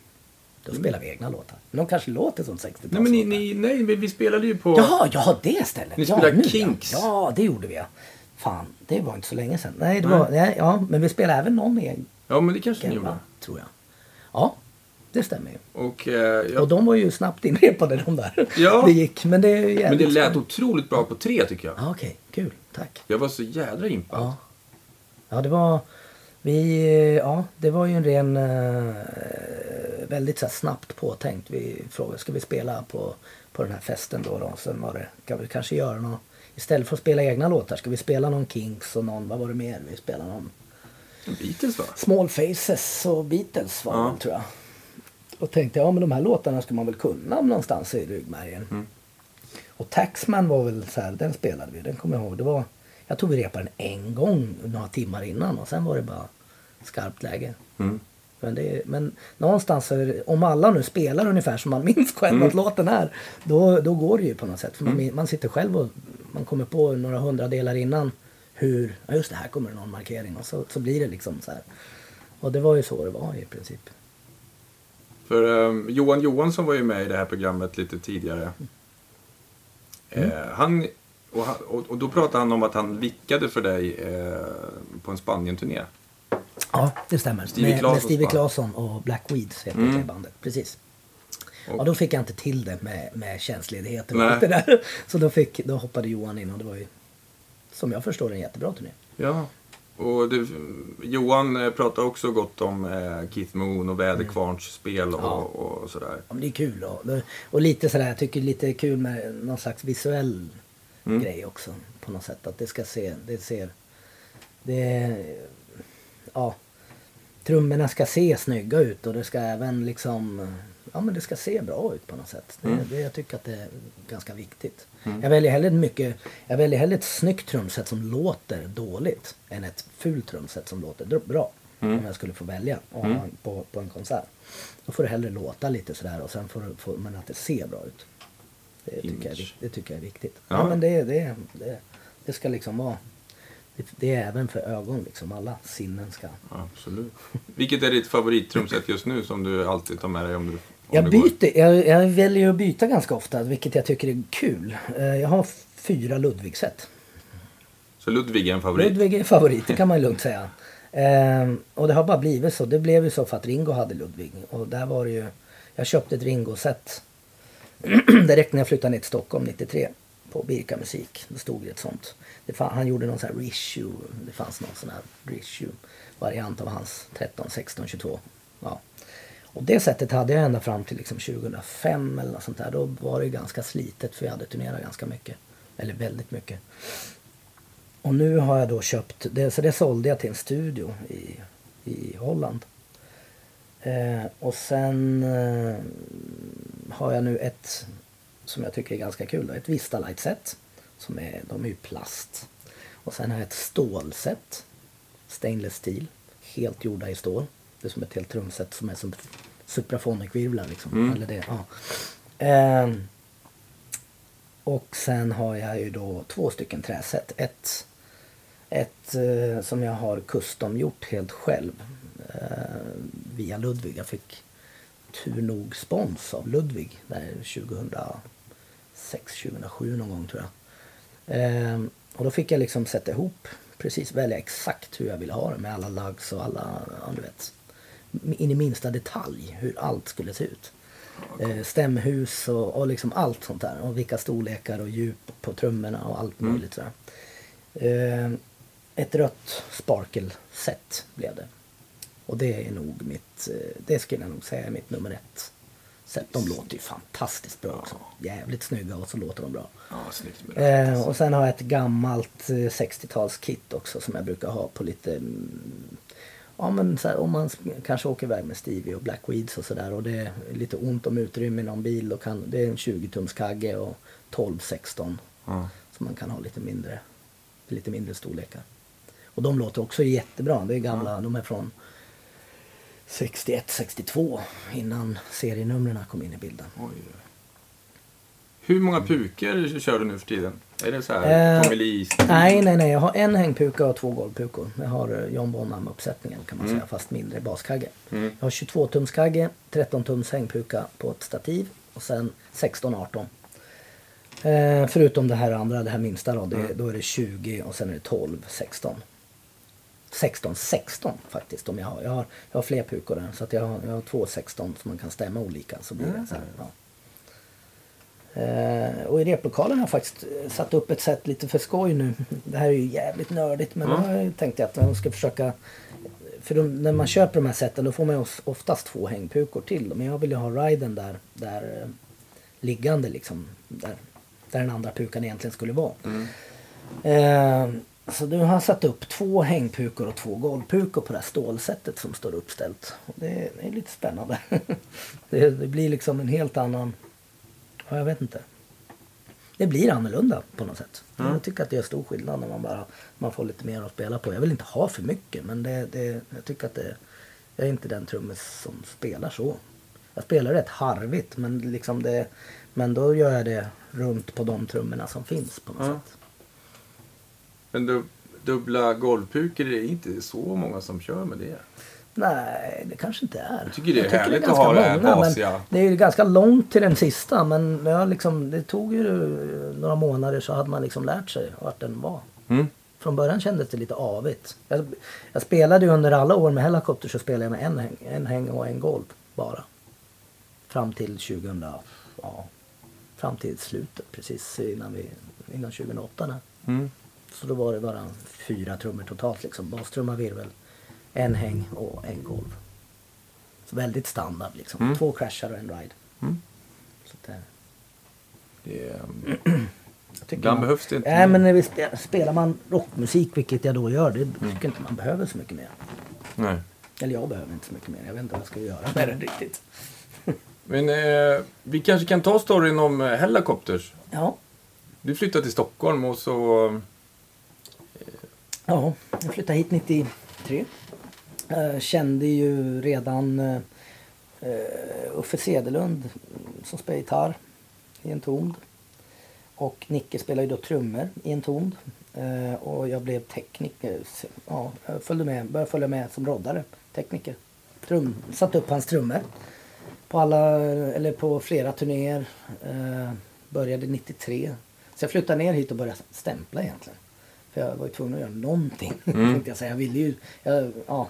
då spelar vi egna låtar. Men de kanske låter som 60
Nej, men ni, ni, nej, vi spelade ju på...
Jaha, ja det stället.
Ni
ja,
spelar
nu,
Kinks.
Ja. ja, det gjorde vi ja. Fan, det var inte så länge sedan. Nej, det var, nej, ja, men vi spelade även någon egen,
Ja, men det kanske ni gjorde.
tror jag. Ja, det stämmer ju.
Och, eh,
Och
jag,
de var ju snabbt inrepade de där.
Ja.
Det gick, men det är
men det lät
skoj.
otroligt bra på tre tycker jag.
Ja, okej. Kul. Tack.
Jag var så jädra impad.
Ja. Ja, det var... Vi... Ja, det var ju en ren... eh, väldigt så här, snabbt påtänkt. Vi frågade, ska vi spela på, på den här festen då? då? Sen var det, kan vi kanske göra något... Istället för att spela egna låtar, ska vi spela någon Kinks och någon, vad var det mer? Vi spelade någon
Beatles va?
Small Faces och Beatles var
Ja.
det tror jag. Och tänkte ja men de här låtarna ska man väl kunna någonstans i ryggmärgen. Och Taxman var väl så här, den spelade vi. Den kommer jag ihåg. Det var, jag tror vi repade den en gång några timmar innan och sen var det bara skarpt läge.
Mm.
Men, det, men någonstans, är om alla nu spelar ungefär som man minns själv
Mm.
att låten är, då, då går det ju på något sätt. För man, min- man sitter själv och man kommer på några hundradelar innan hur, ja just det här kommer det någon markering och så, så blir det liksom så här. Och det var ju så det var i princip.
För eh, Johan Johansson var ju med i det här programmet lite tidigare.
Mm.
Eh, han, och, han och, och då pratade han om att han vickade för dig eh, på en Spanien-turné.
Ja, det stämmer.
Stevie
med, med Stevie. Claesson och Black Weeds heter
Mm.
det bandet. Precis.
Och-
Ja, då fick jag inte till det med, med tjänstledigheter och det där. Så då, fick, då hoppade Johan in och det var ju, som jag förstår en jättebra turné.
Ja. Och det, Johan eh, pratade också gott om eh, Keith Moon och Väderkvarns spel och,
Ja.
och sådär.
Ja, men det är kul och, och lite sådär, jag tycker lite kul med någon slags visuell
Mm.
grej också. På något sätt att det ska se, det ser, det, ja. Trummorna ska se snygga ut och det ska även liksom, ja men det ska se bra ut på något sätt. Det,
Mm.
det, jag tycker att det är ganska viktigt. Jag väljer hellre mycket, jag väljer hellre ett snyggt trumset som låter dåligt än ett fult trumset som låter bra.
Mm.
Om jag skulle få välja en- på, på en konsert. Då får det hellre låta lite sådär och sen får, får men att det ser bra ut. Det tycker, jag, det tycker jag är viktigt.
Ja.
Ja, men det, det, det, det ska liksom vara, det, det är även för ögon liksom. Alla sinnen ska.
Absolut. Vilket är ditt favorittrumset just nu som du alltid tar med dig om du om
Jag byter, jag, jag väljer att byta ganska ofta, vilket jag tycker är kul. Eh, Jag har fyra Ludwig-set.
Så Ludvig är en favorit?
Ludwig är favorit, det kan man lugnt säga. Ehm, och det har bara blivit så. Det blev ju så för att Ringo hade Ludwig. Och där var det ju... Jag köpte ett Ringo-set direkt när jag flyttade ner till Stockholm 93. På Birka Musik. Då stod det ett sånt. Det fan, han gjorde någon sån här reissue. Det fanns någon sån här reissue-variant av hans 13, 16, 22. Ja. Och det sättet hade jag ända fram till liksom 2005 eller något sånt där. Då var det ganska slitet för jag hade turnerat ganska mycket. Eller väldigt mycket. Och nu har jag då köpt, det, så det sålde jag till en studio i, i Holland. Eh, och sen eh, har jag nu ett som jag tycker är ganska kul, då, ett Vistalight-set. Som är, de är ju plast. Och sen har jag ett stålset. Stainless steel. Helt gjorda i stål. Det är som ett helt trumset som är som supraphonic-virvlar liksom.
Mm.
Eller det, ja. Ehm, och sen har jag ju då två stycken träset. Ett, ett eh, som jag har custom-gjort helt själv eh, via Ludvig. Jag fick tur nog spons av Ludvig där 2006, 2007 någon gång tror jag. Eh, och då fick jag liksom sätta ihop, precis välja exakt hur jag ville ha det med alla lugs och alla, ja, du vet, in i minsta detalj hur allt skulle se ut. Eh, stämhus och, och liksom allt sånt där. Och vilka storlekar och djup på trummorna och allt
Mm.
möjligt sådär. Eh, ett rött sparkel-set blev det. Och det är nog mitt, eh, det skulle jag nog säga är mitt nummer ett. Set. De låter ju fantastiskt bra också. Jävligt snygga och så låter de bra.
Ja, snyggt.
Eh, och sen har jag ett gammalt eh, 60-talskit också som jag brukar ha på lite... mm, Ja men så här, om man kanske åker iväg med Stevie och Black Weeds och sådär och det är lite ont om utrymme i någon bil. Och kan, det är en 20-tums kagge och 12-16.
Ja.
Så man kan ha lite mindre, lite mindre storlekar. Och de låter också jättebra. Det är gamla, de är från 61, 62 innan serienumren kom in i bilden.
Oj. Hur många pukor kör du nu för tiden? Är det så här
Eh,
Tommy Lee?
Nej, nej, nej. Jag har en hängpuka och två golvpukor. Jag har eh, John Bonham-uppsättningen kan man
Mm.
säga, fast mindre baskagge.
Mm.
Jag har 22-tums kagge, 13-tums hängpuka på ett stativ och sen 16-18. Eh, förutom det här andra, det här minsta då, det,
Mm.
då är det 20 och sen är det 12, 16. 16, 16 faktiskt om jag har. Jag har, jag har fler pukor där så att jag har, jag har två 16 som man kan stämma olika. Så blir det så här, ja. Eh, och i replokalen har jag faktiskt eh, satt upp ett sätt lite för skoj nu. Det här är ju jävligt nördigt men
Ja.
då har jag att jag ska försöka för de, när man köper de här sätten då får man oftast två hängpukor till. Men jag vill ju ha riden där, där eh, liggande liksom. Där, där den andra pukan egentligen skulle vara.
Mm.
Eh, Så nu har han satt upp två hängpukor och två golvpukor på det här stålsättet som står uppställt. Och det, är, det är lite spännande. det, det blir liksom en helt annan... Ja, jag vet inte. Det blir annorlunda på något sätt.
Mm.
Jag tycker att det är stor skillnad när man bara man får lite mer att spela på. Jag vill inte ha för mycket men det, det, jag tycker att det... Jag är inte den trummis som spelar så. Jag spelar rätt harvigt men liksom det... Men då gör jag det runt på de trummorna som finns på något
Ja.
sätt.
Men du, dubbla golvpukor, det är inte så många som kör med det.
Nej, det kanske inte är.
Jag tycker det är härligt att
ganska
ha det här
många,
basiga.
Det är ju ganska långt till den sista men jag liksom, det tog ju några månader så hade man liksom lärt sig vart den var.
Mm.
Från början kändes det lite avigt. Jag, jag spelade ju under alla år med Hellacopter så spelade jag med en häng, en häng och en golv bara. Fram till 2000, ja, fram till slutet precis innan, vi, innan 2008. Där.
Mm.
Så då var det bara fyra trummor totalt liksom. Bastrumma, virvel, en häng och en golv. Så väldigt standard liksom.
Mm.
Två crashar och en ride.
Mm.
Så att, eh,
Det är,
tycker
ibland
man-
behövs det inte
Nej men när vi spelar, spelar man rockmusik, vilket jag då gör, det
Mm.
tycker inte man behöver så mycket mer.
Nej.
Eller jag behöver inte så mycket mer. Jag vet inte vad jag ska göra med det riktigt.
Men eh, vi kanske kan ta storyn om eh, Hellacopters.
Ja,
Du flyttade till Stockholm och så
ja jag flyttade hit 93. Eh, kände ju redan eh, Uffe Sedelund som spelar gitarr i en tond. Och Nicke spelar ju då trummor i en tond. Eh, och jag blev tekniker. Ja, jag följde med, började följa med som roddare. Tekniker. Trum, satte upp hans trummor. På alla, eller på flera turnéer. Började 93. Så jag flyttade ner hit och började stämpla egentligen. För jag var ju tvungen att göra någonting.
Mm.
tänkte jag säga. Jag ville ju, jag, ja.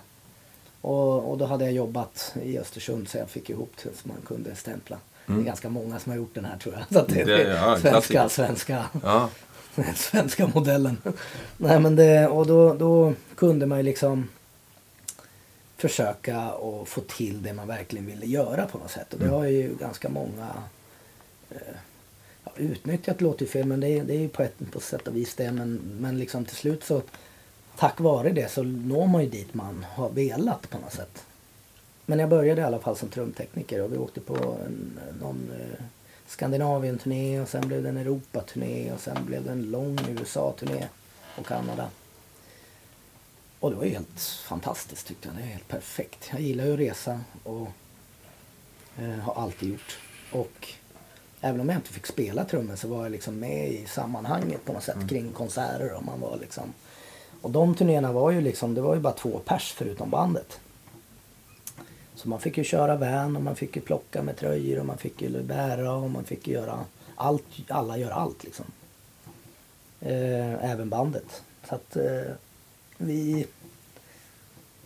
Och, och då hade jag jobbat i Östersund så jag fick ihop det så man kunde stämpla. Det är ganska många som har gjort den här tror jag. Så det,
Mm. Det- ja, en
svenska, svenska,
Ja.
svenska modellen. Nej men det, och då, då kunde man ju liksom försöka att få till det man verkligen ville göra på något sätt. Och det har ju ganska många eh, utnyttjat låter ju fel men det är, det är ju på ett på sätt och vis det. Men, men liksom till slut så tack vare det så når man ju dit man har velat på något sätt. Men jag började i alla fall som trumtekniker och vi åkte på en, någon eh, Skandinavien-turné och sen blev det en Europa-turné och sen blev det en lång USA-turné och Kanada. Och det var ju helt fantastiskt tyckte jag. Det är helt perfekt. Jag gillar ju att resa och eh, har alltid gjort. Och även om jag inte fick spela trummor så var jag liksom med i sammanhanget på något sätt kring konserter och man var liksom och de turnéerna var ju liksom, det var ju bara två pers förutom bandet. Så man fick ju köra van och man fick ju plocka med tröjor och man fick ju bära och man fick ju göra allt, alla gör allt liksom. Eh, även bandet. Så att eh, vi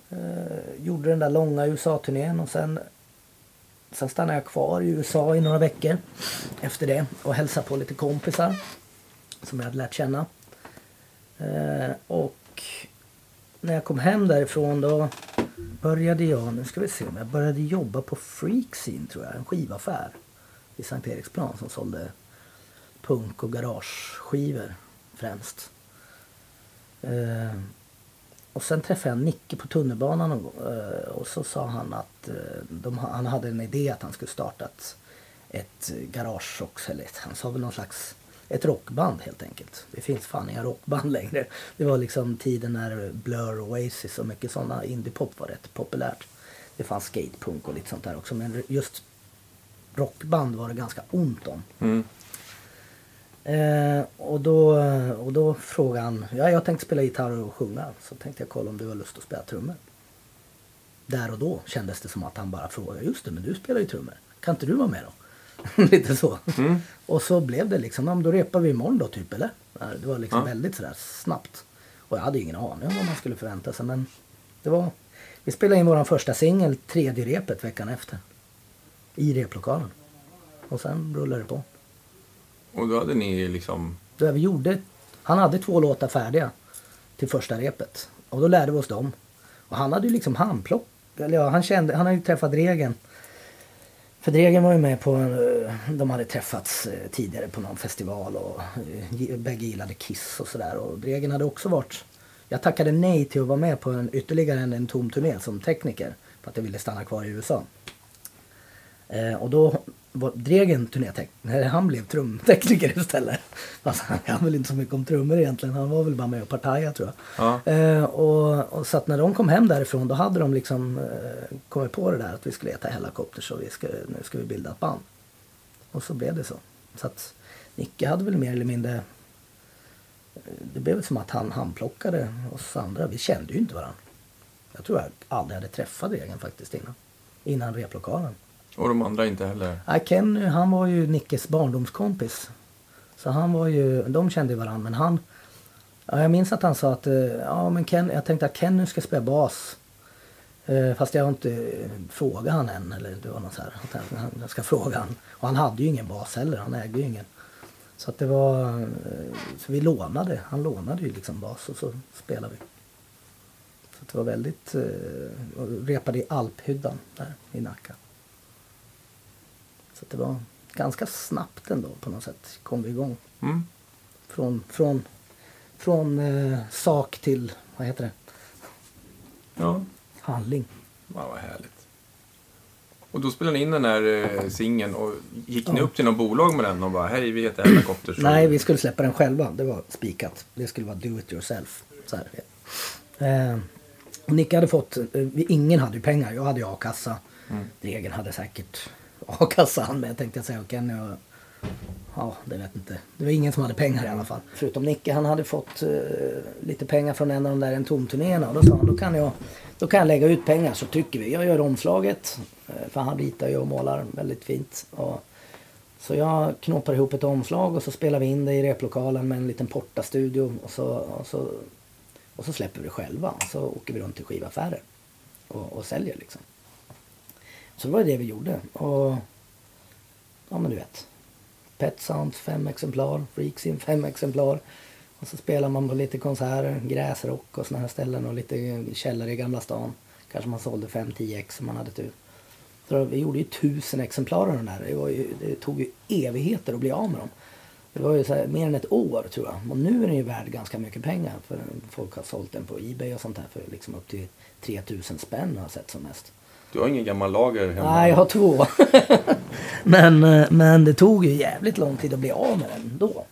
eh, gjorde den där långa USA-turnén och sen, sen stannade jag kvar i USA i några veckor efter det och hälsade på lite kompisar som jag hade lärt känna. Eh, och när jag kom hem därifrån då började jag, nu ska vi se om jag började jobba på Freakscene tror jag, en skivaffär i Sankt Eriksplan som sålde punk och garageskivor främst. Eh, och sen träffade jag Nicke på tunnelbanan och, eh, och så sa han att eh, de, han hade en idé att han skulle starta ett, ett garage också, eller ett, han sa väl någon slags ett rockband helt enkelt. Det finns fan inga rockband längre. Det var liksom tiden när Blur och Oasis och mycket sådana indiepop var rätt populärt. Det fanns skatepunk och lite sånt där också men just rockband var det ganska ont om.
Mm.
Eh, och, då, och då frågade han, ja jag tänkte spela gitarr och sjunga. Så tänkte jag kolla om du har lust att spela trummor. Där och då kändes det som att han bara frågade, just det men du spelar ju trummor. Kan inte du vara med då? Lite så.
Mm.
Och så blev det liksom, ja, då repar vi imorgon då typ eller? Det var liksom
Ja.
väldigt sådär snabbt. Och jag hade ingen aning om vad man skulle förvänta sig men det var, vi spelade in vår första singel tredje repet veckan efter. I replokalen. Och sen rullade det på.
Och då hade ni liksom...
Då vi gjorde, han hade två låtar färdiga till första repet. Och då lärde vi oss dem. Och han hade ju liksom handplock. Eller ja, han, kände, han hade ju träffat Dregen. För Dregen var ju med på, eh, de hade träffats eh, tidigare på någon festival och eh, bägge gillade Kiss och sådär. Och Dregen hade också varit, jag tackade nej till att vara med på en, ytterligare en, en tom turné som tekniker. För att jag ville stanna kvar i USA. Eh, och då Dregen turnétekniker, han blev trumtekniker istället. Fast han kan väl inte så mycket om trummor egentligen, han var väl bara med och partaja tror jag.
Ja.
Eh, och, och så att när de kom hem därifrån då hade de liksom eh, kommit på det där att vi skulle heta Hellacopters och vi ska, nu ska vi bilda ett band. Och så blev det så. Så att Nicke hade väl mer eller mindre eh, det blev som att han handplockade oss andra. Vi kände ju inte varandra. Jag tror jag aldrig hade träffat Dregen faktiskt innan. Innan replokalen.
Och de andra inte heller.
Ja, Kenny han var ju Nickes barndomskompis. Så han var ju, de kände ju varandra men han... Ja, jag minns att han sa att eh, ja, men Ken, jag tänkte att Kenny ska spela bas. Eh, fast jag har inte frågat han än. Eller det var något så här, att han, jag ska fråga han. Och han hade ju ingen bas heller, han ägde ju ingen. Så att det var, eh, så vi lånade, han lånade ju liksom bas och så spelade vi. Så att det var väldigt, och repade i Alphyddan där i Nacka. Så det var ganska snabbt ändå på något sätt kom vi igång.
Mm.
Från, från, från eh, sak till, vad heter det,
Ja.
handling.
ja, vad härligt. Och då spelade ni in den här eh, singeln och gick ni
Ja.
upp till någon bolag med den och bara hej vi heter Hellacopters. och-
Nej, vi skulle släppa den själva. Det var spikat. Det skulle vara do it yourself. Så här. Eh, och Nicke hade fått, eh, ingen hade ju pengar. Jag hade ju a-kassa.
Mm.
Dregen hade säkert a-kassan med tänkte jag säga. Och Kenny och, ja, det vet inte. Det var ingen som hade pengar i alla fall. Förutom Nicke, han hade fått uh, lite pengar från en av de där entomturnéerna. Och då sa han, då kan jag, då kan jag lägga ut pengar så trycker vi. Jag gör omslaget. Eh, för han ritar ju och målar väldigt fint. Och, så jag knoppar ihop ett omslag och så spelar vi in det i replokalen med en liten portastudio. Och så, och så, och så släpper vi det själva. Och så åker vi runt till skivaffärer och, och säljer liksom. Så det var det vi gjorde. Och ja men du vet. Pet Sounds fem exemplar, Freaksin fem exemplar. Och så spelar man på lite konserter, gräsrock och såna här ställen och lite källare i Gamla stan. Kanske man sålde 5-10 ex om man hade tur. Så vi gjorde ju tusen exemplar av den här. Det, var ju, det tog ju evigheter att bli av med dem. Det var ju så här, mer än ett år tror jag. Och nu är den ju värd ganska mycket pengar. För folk har sålt den på Ebay och sånt där för liksom upp till 3000 spänn har jag sett som mest.
Du har ingen gammal lager hemma?
Nej, jag har två. men, eh, men det tog ju jävligt lång tid att bli av med den då.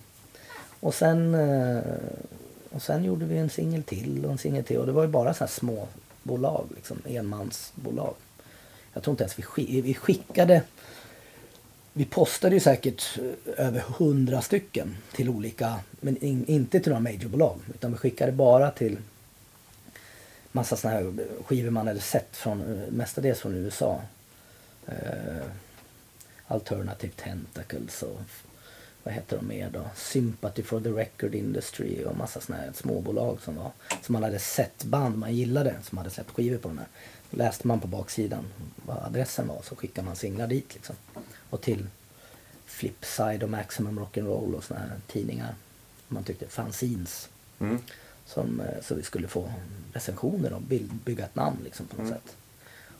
Och sen, eh, och sen gjorde vi en singel till och en singel till. Och det var ju bara så här små bolag, liksom enmansbolag. Jag tror inte ens vi, skick, vi skickade... Vi postade ju säkert eh, över hundra stycken till olika, men in, inte till några majorbolag. Utan vi skickade bara till massa såna här skivor man hade sett från, eh, mestadels från USA. Eh, Alternative Tentacles och vad heter de mer då? Sympathy for the Record Industry och massa såna här småbolag som var som man hade sett band man gillade som hade släppt skivor på den här. Läste man på baksidan vad adressen var så skickade man singlar dit liksom. Och till Flipside och Maximum Rock'n'Roll och såna här tidningar. Man tyckte fanzines.
Mm.
Som, eh, så vi skulle få recensioner och bygga ett namn liksom på något
Mm.
sätt.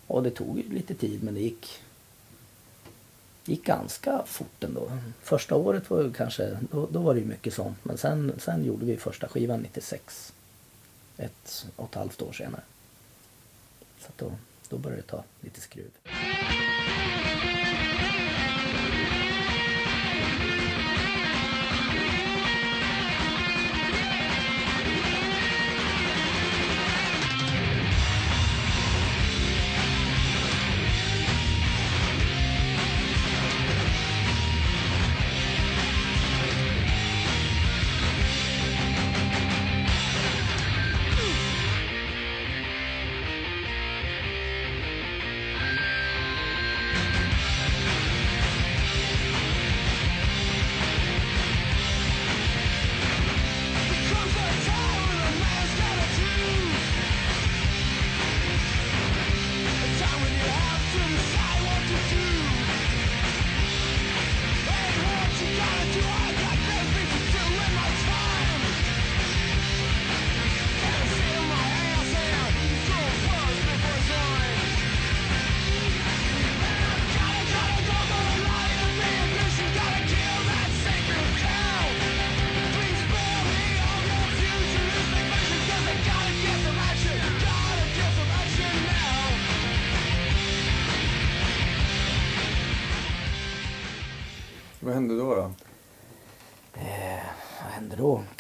Och det tog ju lite tid men det gick, gick ganska fort ändå. Första året var kanske, då, då var det ju mycket sånt. Men sen, sen gjorde vi första skivan 96. Ett och ett halvt år senare. Så då, då började det ta lite skruv.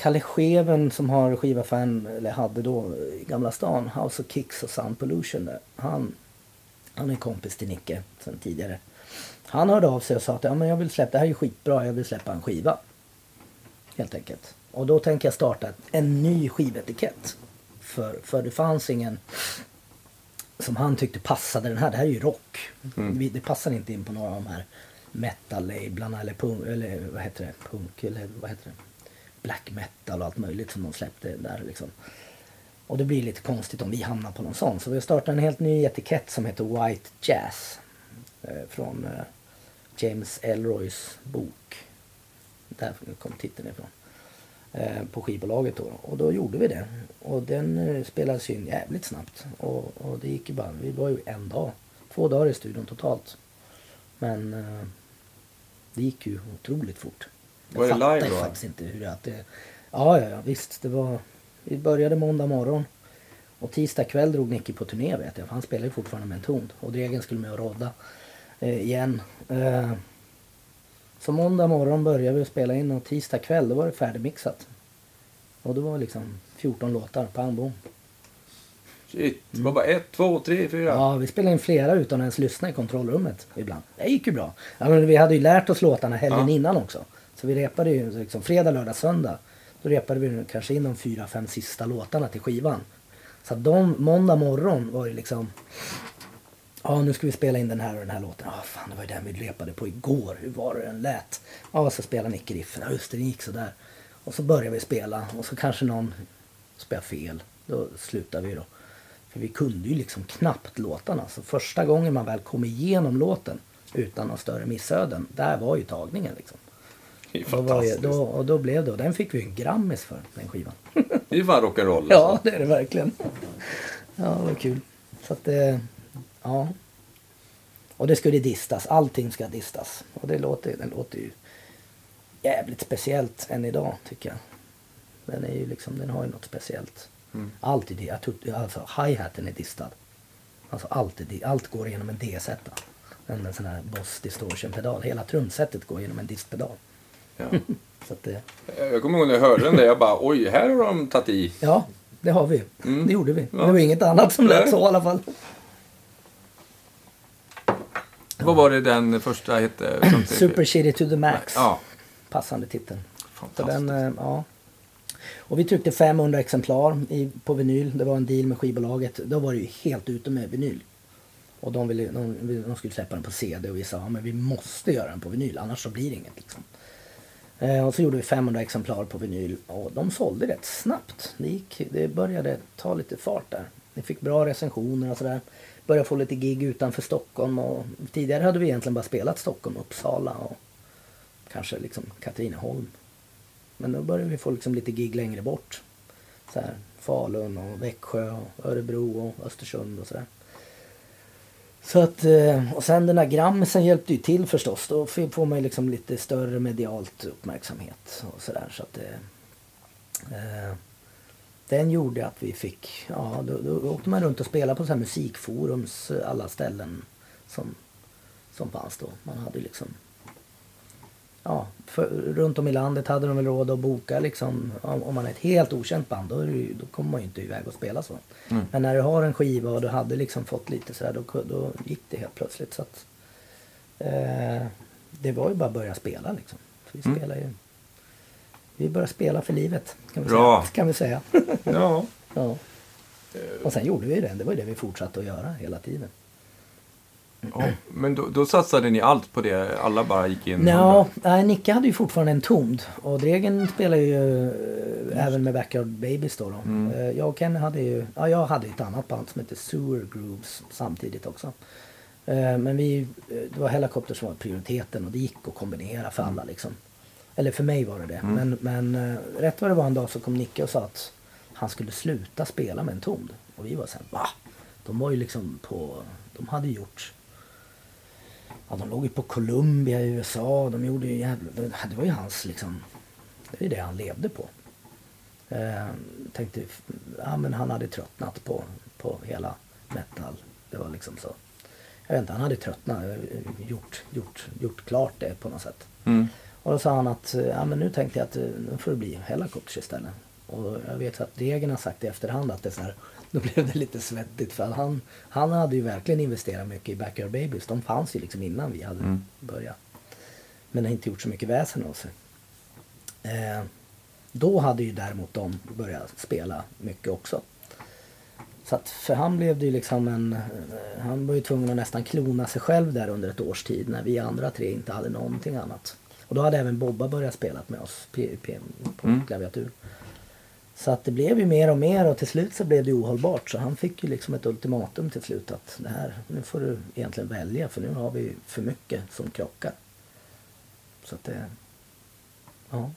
Kalle Scheven som har skivaffären, eller hade då i Gamla stan, House of Kicks och Sound Pollution där. Han, han är kompis till Nicke sen tidigare. Han hörde av sig och sa att ja, men jag vill släppa, det här är ju skitbra, jag vill släppa en skiva. Helt enkelt. Och då tänker jag starta en ny skivetikett. För, för det fanns ingen som han tyckte passade den här. Det här är ju rock.
Mm.
Det passar inte in på några av de här metal-lablarna eller punk, eller vad heter det? Punk eller vad heter det? Black metal och allt möjligt som de släppte där liksom. Och det blir lite konstigt om vi hamnar på någon sån. Så vi har startat en helt ny etikett som heter White Jazz. Eh, från eh, James Elroys bok. Där kom titeln ifrån. Eh, på skivbolaget då. Och då gjorde vi det. Och den eh, spelades in jävligt snabbt. Och, och det gick ju bara, vi var ju en dag. Två dagar i studion totalt. Men eh, det gick ju otroligt fort.
Var det live då?
faktiskt inte hur det, att det... Ja, ja, ja, visst. Det var... Vi började måndag morgon. Och tisdag kväll drog Nicky på turné vet jag. För han spelar ju fortfarande med en ton. Och Dregen skulle med och rodda eh, igen. Eh, så måndag morgon började vi spela in och tisdag kväll då var det färdigmixat. Och det var liksom 14 låtar, pang bom.
Shit, det var bara ett, två, tre, fyra.
Ja, vi spelade in flera utan att ens lyssna i kontrollrummet ibland. Det gick ju bra. Ja, men vi hade ju lärt oss låtarna helgen
Ja.
innan också. Så vi repade ju liksom fredag, lördag, söndag. Då repade vi kanske in de fyra, fem sista låtarna till skivan. Så att de, måndag morgon var ju liksom... Ja, nu ska vi spela in den här och den här låten. Ja, fan det var ju den vi repade på igår. Hur var det den lät? Ja, så spelade Nicke riffen. Ja, just det, den gick sådär. Och så började vi spela och så kanske någon spelade fel. Då slutade vi då. För vi kunde ju liksom knappt låtarna. Så första gången man väl kom igenom låten utan några större missöden, där var ju tagningen liksom.
Det är
Då var
fantastiskt.
då, och då blev det, och den fick vi en Grammis för, den skivan.
Det är fan rock'n'roll.
Ja,
alltså.
det är det verkligen. Ja, det var kul. Så att det, ja. Och det skulle distas, allting ska distas. Och det låter, den låter ju jävligt speciellt än idag tycker jag. Den är ju liksom, den har ju något speciellt.
Mm.
Allt i det, jag alltså hi-haten är distad. Alltså allt, är, allt går igenom en D-setta. En, sån här Boss Distortion pedal. Hela trumsetet går genom en distpedal.
Ja.
Så att det,
Jag kommer ihåg när jag hörde den där, jag bara oj, här har de tagit i.
Ja, det har vi.
Mm.
Det gjorde vi.
Ja.
Det var inget annat som lät så i alla fall.
Vad var det den första hette?
Super Shitty to the Max.
Ja,
Passande titel. Så
fantastiskt.
den, eh, ja. Och vi tryckte 500 exemplar i, på vinyl. Det var en deal med skivbolaget. Då var det ju helt ute med vinyl. Och de, ville, de, de skulle släppa den på CD och vi sa ja, men vi måste göra den på vinyl annars så blir det inget. Liksom. Eh, och så gjorde vi 500 exemplar på vinyl och de sålde rätt snabbt. Det, gick, det började ta lite fart där. Vi fick bra recensioner och sådär. Började få lite gig utanför Stockholm. Och tidigare hade vi egentligen bara spelat Stockholm, Uppsala och kanske liksom Katrineholm. Men då började vi få liksom lite gig längre bort. Så här, Falun och Växjö och Örebro och Östersund och sådär. Så att, eh, och sen den där Grammisen hjälpte ju till förstås. Då får man ju liksom lite större medialt uppmärksamhet och sådär. Så att eh, eh, den gjorde att vi fick, ja då, då åkte man runt och spelade på så här musikforums eh, alla ställen som, som fanns då. Man hade ju liksom ja, för, runt om i landet hade de väl råd att boka liksom. Om, om man är ett helt okänt band då, ju, då kommer man ju inte iväg och spela så.
Mm.
Men när du har en skiva och du hade liksom fått lite sådär då, då gick det helt plötsligt. Så att, eh, det var ju bara att börja spela liksom. För vi
Mm.
spelar ju vi började spela för livet kan vi
Bra.
säga. Kan vi säga.
Ja.
ja. Och sen gjorde vi det. Det var ju det vi fortsatte att göra hela tiden.
Ja. Men då, då satsade ni allt på det? Alla bara gick in?
Ja, nej, Nicke hade ju fortfarande en tomd. Och Dregen spelar ju eh, även med Backyard Babies då. då.
Mm.
Eh, jag och Kenny hade ju, ja jag hade ett annat band som hette Sewer Grooves samtidigt också. Eh, men vi, det var Helicopter som var prioriteten och det gick att kombinera för alla liksom. Eller för mig var det det.
Mm.
Men, men rätt vad det var en dag så kom Nicke och sa att han skulle sluta spela med en tomd. Och vi var såhär, va? De var ju liksom på, de hade gjort Ja, de låg ju på Columbia i USA. De gjorde ju jävla... Det var ju hans liksom... Det är det han levde på. Eh, tänkte, ja men han hade tröttnat på, på hela metal. Det var liksom så. Jag vet inte, han hade tröttnat. Gjort, gjort, gjort klart det på något sätt.
Mm.
Och då sa han att ja, men nu tänkte jag att eh, nu får det bli Hellacopters istället. Och jag vet att Degen har sagt i efterhand att det så här, då blev det lite svettigt för han, han hade ju verkligen investerat mycket i Backyard Babies. De fanns ju liksom innan vi hade
Mm.
börjat. Men har inte gjort så mycket väsen av sig. Eh, då hade ju däremot de börjat spela mycket också. Så att för han blev det ju liksom en... eh, Han var ju tvungen att nästan klona sig själv där under ett års tid när vi andra tre inte hade någonting annat. Och då hade även Bobba börjat spela med oss på
Mm.
klaviatur. Så att det blev ju mer och mer och till slut så blev det ohållbart. Så han fick ju liksom ett ultimatum till slut att det här, nu får du egentligen välja för nu har vi för mycket som krockar. Så att det... Ja.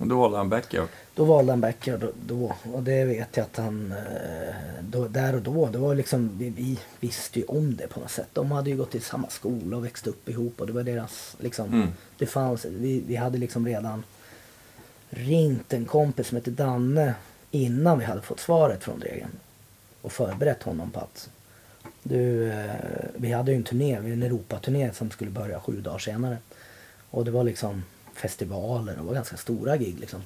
Och då valde han backyard.
Då valde han Backyard då. Och det vet jag att han... eh, Då, där och då, det var liksom, vi, vi visste ju om det på något sätt. De hade ju gått i samma skola och växt upp ihop och det var deras liksom...
Mm.
Det fanns, vi, vi hade liksom redan ringt en kompis som hette Danne innan vi hade fått svaret från Dregen. Och förberett honom på att du, eh, vi hade ju en turné, en Europaturné som skulle börja sju dagar senare. Och det var liksom festivaler och var ganska stora gig liksom.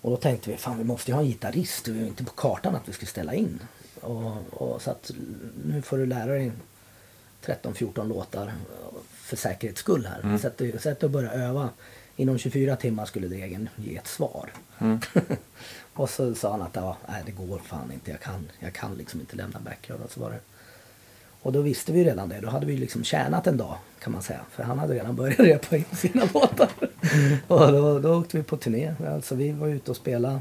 Och då tänkte vi, fan vi måste ju ha en gitarrist. Det var inte på kartan att vi skulle ställa in. Och, och så att nu får du lära dig 13-14 låtar för säkerhets skull här.
Mm.
Sätt, dig- sätt dig och börja öva. Inom 24 timmar skulle Dregen ge ett svar.
Mm.
och så sa han att ja, nej, det går fan inte. Jag kan, jag kan liksom inte lämna backyard. Och så var det. Och då visste vi redan det. Då hade vi liksom tjänat en dag kan man säga. För han hade redan börjat repa in sina låtar. och då, då åkte vi på turné. Alltså vi var ute och spelade.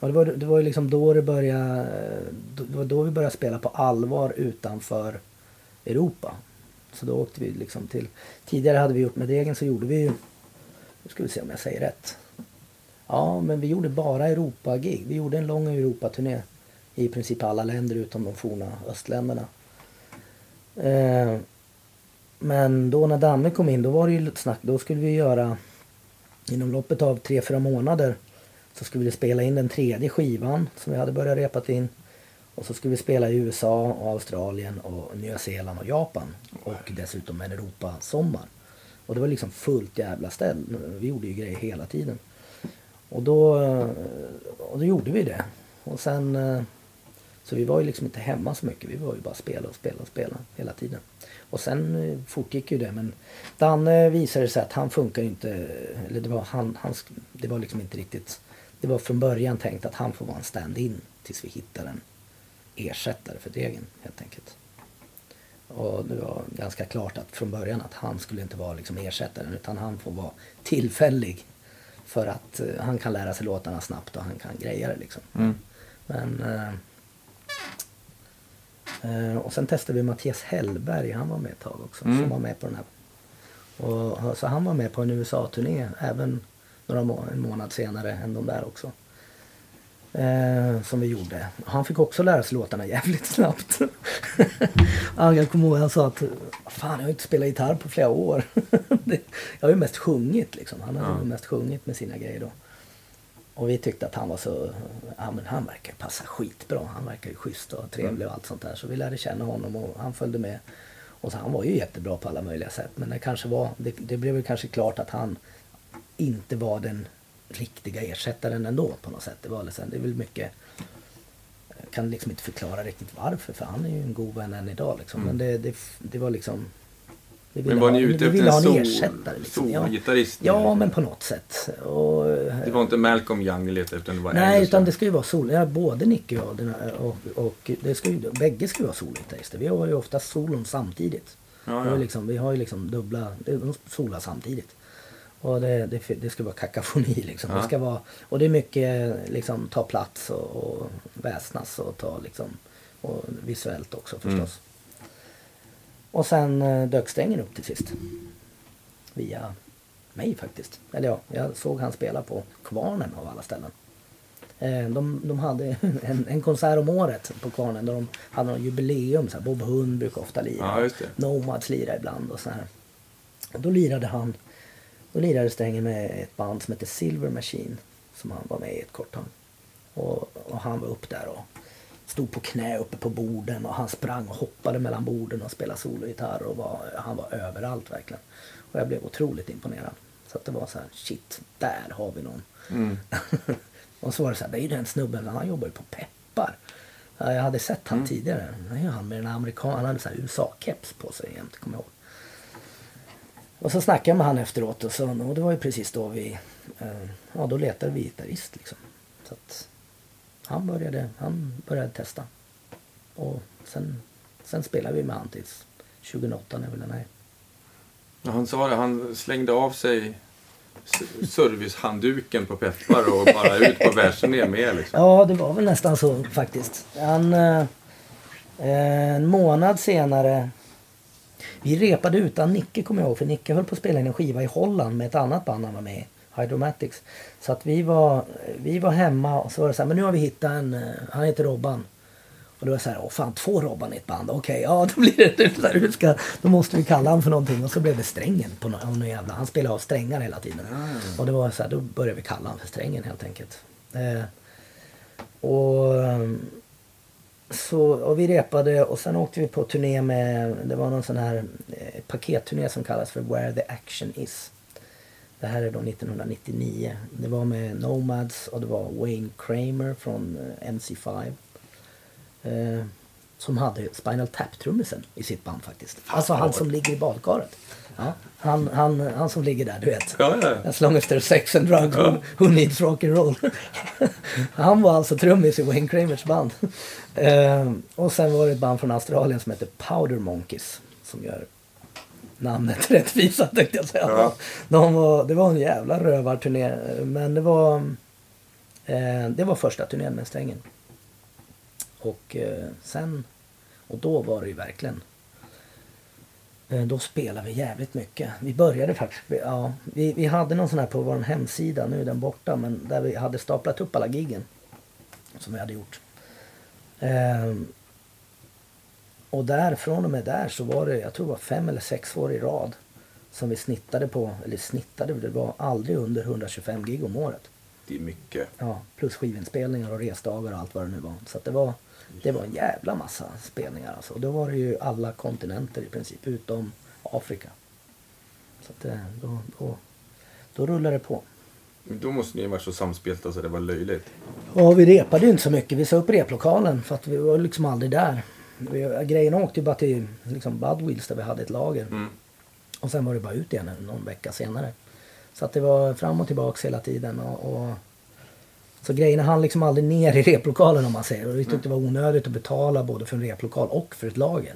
Och det var, det var liksom då det började. Det var då vi började spela på allvar utanför Europa. Så då åkte vi liksom till. Tidigare hade vi gjort med Degen så gjorde vi ju. Nu ska vi se om jag säger rätt. Ja, men vi gjorde bara Europa-gig. Vi gjorde en lång Europaturné i princip alla länder utom de forna östländerna. Eh, men då när Danne kom in då var det ju lite snack. Då skulle vi göra inom loppet av tre, fyra månader så skulle vi spela in den tredje skivan som vi hade börjat repat in. Och så skulle vi spela i USA, och Australien, och Nya Zeeland och Japan. Och dessutom en Europa-sommar. Och det var liksom fullt jävla ställ. Vi gjorde ju grejer hela tiden. Och då, eh, och då gjorde vi det. Och sen... Eh, så vi var ju liksom inte hemma så mycket. Vi var ju bara spela och spela och spela hela tiden. Och sen eh, fortgick ju det. Men Danne visade sig att han funkar inte... Eller det var, han, han, det var liksom inte riktigt... Det var från början tänkt att han får vara en stand-in tills vi hittar en ersättare för Degen helt enkelt. Och det var ganska klart att från början att han skulle inte vara liksom ersättaren utan han får vara tillfällig. För att eh, han kan lära sig låtarna snabbt och han kan greja det liksom.
Mm.
Men... Eh, eh, och sen testade vi Mattias Hellberg, han var med ett tag också.
Mm.
Som var med på den här. Och, så han var med på en USA-turné även några må en månad senare än de där också. Eh, som vi gjorde. Han fick också lära sig låtarna jävligt snabbt. jag kommer ihåg han sa att Fan jag har inte spelat gitarr på flera år. jag har ju mest sjungit liksom. Han hade
Ja.
ju mest sjungit med sina grejer då. Och vi tyckte att han var så, ja men han verkar passa skitbra. Han verkar ju schysst och trevlig och allt sånt där. Så vi lärde känna honom och han följde med. Och så han var ju jättebra på alla möjliga sätt. Men det kanske var, det, det blev väl kanske klart att han inte var den riktiga ersättaren ändå på något sätt. Det var liksom, det är väl mycket, jag kan liksom inte förklara riktigt varför för han är ju en god vän än idag liksom. Men det, det, det var liksom vi
Men var
ha-
ni
vi
ute efter en sol-
ersättare liksom. Ja.
solgitarrist?
Ja, men på något sätt. Och,
Det var inte Malcolm Young ni letade efter,
Nej,
Anderson.
utan det ska ju vara sol. Ja, både Nicky och, här- och, och det ska ju, bägge ska ju vara solgitarrister. Vi har ju oftast solon samtidigt.
Ja,
Vi,
ja.
ju liksom, vi har ju liksom dubbla, de solar samtidigt. Och det, det, det ska vara kakafoni liksom.
Ja.
Det ska vara, och det är mycket liksom ta plats och, och väsnas och ta liksom, och visuellt också förstås.
Mm.
Och sen eh, dök Stängen upp till sist. Via mig faktiskt. Eller ja, jag såg han spela på Kvarnen av alla ställen. Eh, De, de hade en, en konsert om året på Kvarnen där de hade något jubileum. Så här, Bob Hund brukar ofta lira.
Ja.
Nomads lirar ibland och så här. Och då lirade han, då lirade Stängen med ett band som heter Silver Machine. Som han var med i ett kort tag. Och, och han var upp där och stod på knä uppe på borden och han sprang och hoppade mellan borden och spelade sologitarr och var, han var överallt verkligen. Och jag blev otroligt imponerad. Så att det var så här, shit, där har vi någon.
Mm.
och så var det så här, det är ju den snubben, han jobbar ju på Peppar. Ja, Jag hade sett han
Mm.
tidigare. Han med den amerikan, han hade så här USA-keps på sig jämt, kommer jag ihåg. Och så snackade jag med han efteråt och, så, och det var ju precis då vi, eh, ja då letade vi gitarrist liksom. Så att han började, han började testa. Och sen, sen spelade vi med han tills 2008 när vi.
Ja, Han sa det, han slängde av sig servicehandduken på Peppar och bara ut på världsturné med liksom.
Ja, det var väl nästan så faktiskt. Han, eh, en månad senare... Vi repade utan Nicke kommer jag ihåg. För Nicke höll på att spela in en skiva i Holland med ett annat band han var med i. Hydromatics. Så att vi var, vi var hemma och så var det så här, men nu har vi hittat en, eh, han heter Robban. Och då var det så här, åh fan två Robban i ett band. Okej, ja då blir det typ så här, hur ska, då måste vi kalla honom för någonting. Och så blev det Strängen på någon, någon jävla, han spelade av strängar hela tiden. Och det var så här, då började vi kalla honom för Strängen helt enkelt. Eh, och, så, vi repade och sen åkte vi på turné med, det var någon sån här eh, paketturné som kallas för Where the Action Is. Det här är då 1999. Det var med Nomads och det var Wayne Kramer från eh, MC5. Eh, som hade Spinal Tap-trummisen i sitt band faktiskt. Alltså han som ligger i badkaret. Ja, han, han, han som ligger där, du vet.
Ja, ja.
As long as there's sex and drugs, who, who needs rock and roll? Han var alltså trummis i Wayne Kramers band. Ehm, och sen var det ett band från Australien som heter Powder Monkeys. Som gör namnet rättvisa tänkte jag säga.
Ja.
De var, det var en jävla rövarturné. Men det var, eh, det var första turnén med strängen. Och eh, sen, och då var det ju verkligen Då spelade vi jävligt mycket. Vi började faktiskt, ja, vi, vi hade någon sån här på vår hemsida, nu är den borta, men där vi hade staplat upp alla giggen som vi hade gjort. Ehm, och där, från och med där så var det, jag tror det var fem eller sex år i rad som vi snittade på, eller snittade, det var aldrig under 125 gig om året.
Det är mycket.
Ja, plus skivinspelningar och resdagar och allt vad det nu var. Så det var, det var en jävla massa spelningar alltså. Och då var det ju alla kontinenter i princip, utom Afrika. Så att det, då, då, då rullade det på.
Då måste ni ha varit så samspelta så det var löjligt.
Ja, vi repade ju inte så mycket. Vi sa upp replokalen för att vi var liksom aldrig där. Vi, grejerna åkte ju bara till liksom Budwheels där vi hade ett lager.
Mm.
Och sen var det bara ut igen någon vecka senare. Så att det var fram och tillbaks hela tiden. Och, och, så grejerna hann liksom aldrig ner i replokalen om man säger. Och vi tyckte det var onödigt att betala både för en replokal och för ett lager.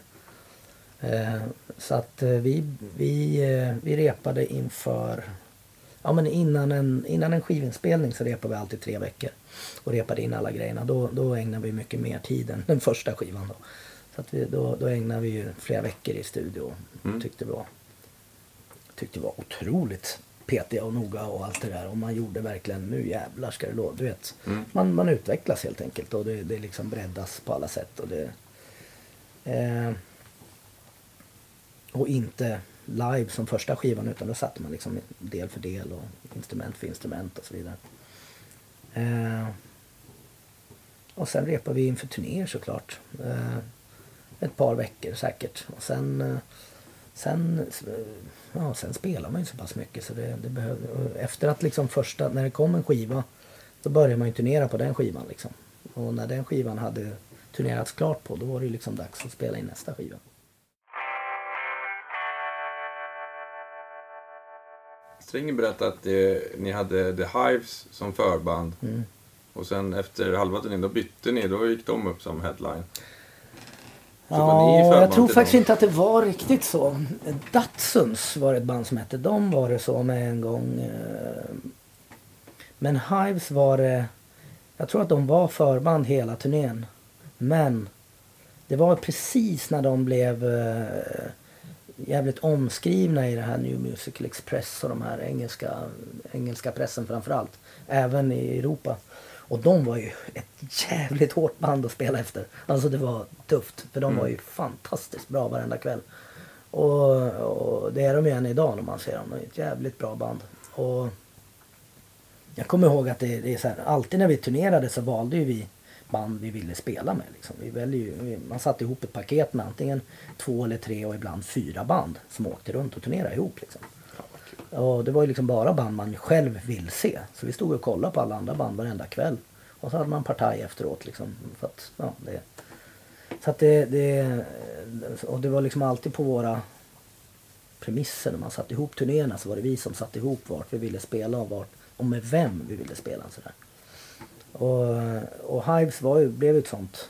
Eh, så att eh, vi, vi, eh, vi repade inför... Ja men innan en, innan en skivinspelning så repade vi alltid tre veckor. Och repade in alla grejerna. Då, då ägnade vi mycket mer tid än den första skivan då. Så att vi, då, då ägnade vi ju flera veckor i studio.
Mm.
Tyckte, det var, tyckte det var otroligt petiga och noga och allt det där. Och man gjorde verkligen, nu jävlar ska det låta. Du vet,
Mm.
man, man utvecklas helt enkelt och det, det liksom breddas på alla sätt. Och, det, eh, och inte live som första skivan utan då satte man liksom del för del och instrument för instrument och så vidare. Eh, och sen repade vi inför turnéer såklart. Eh, ett par veckor säkert. Och sen, eh, sen, ja, sen spelar man ju så pass mycket så det, det behöver, och efter att liksom första, när det kom en skiva då började man ju turnera på den skivan liksom. Och när den skivan hade turnerats klart på då var det ju liksom dags att spela in nästa skiva.
Strängen berättade att eh, ni hade The Hives som förband.
Mm.
Och sen efter halva turnén, då bytte ni. Då gick de upp som headline.
Ja, jag tror faktiskt
dem?
inte att det var riktigt så. Datsuns var ett band som hette. De var det så med en gång. eh, Men Hives var det... Jag tror att de var förband hela turnén. Men det var precis när de blev eh, jävligt omskrivna i det här New Musical Express och de här engelska, engelska pressen framförallt. Även i Europa. Och de var ju ett jävligt hårt band att spela efter. Alltså det var tufft. För de var ju fantastiskt bra varenda kväll. Och, och det är de ju än idag när man ser dem. De är ett jävligt bra band. Och jag kommer ihåg att det, det är så här, alltid när vi turnerade så valde ju vi band vi ville spela med. Liksom. Vi väljer ju, man satte ihop ett paket med antingen två eller tre och ibland fyra band som åkte runt och turnerade ihop. Liksom. Och det var ju liksom bara band man själv vill se. Så vi stod och kollade på alla andra band varenda kväll. Och så hade man partaj efteråt liksom. För att, ja, det, så att det, det, och det var liksom alltid på våra premisser. När man satte ihop turnéerna så var det vi som satte ihop vart vi ville spela och, vart, och med vem vi ville spela. Sådär. Och, och Hives var ju, blev ju ett sånt.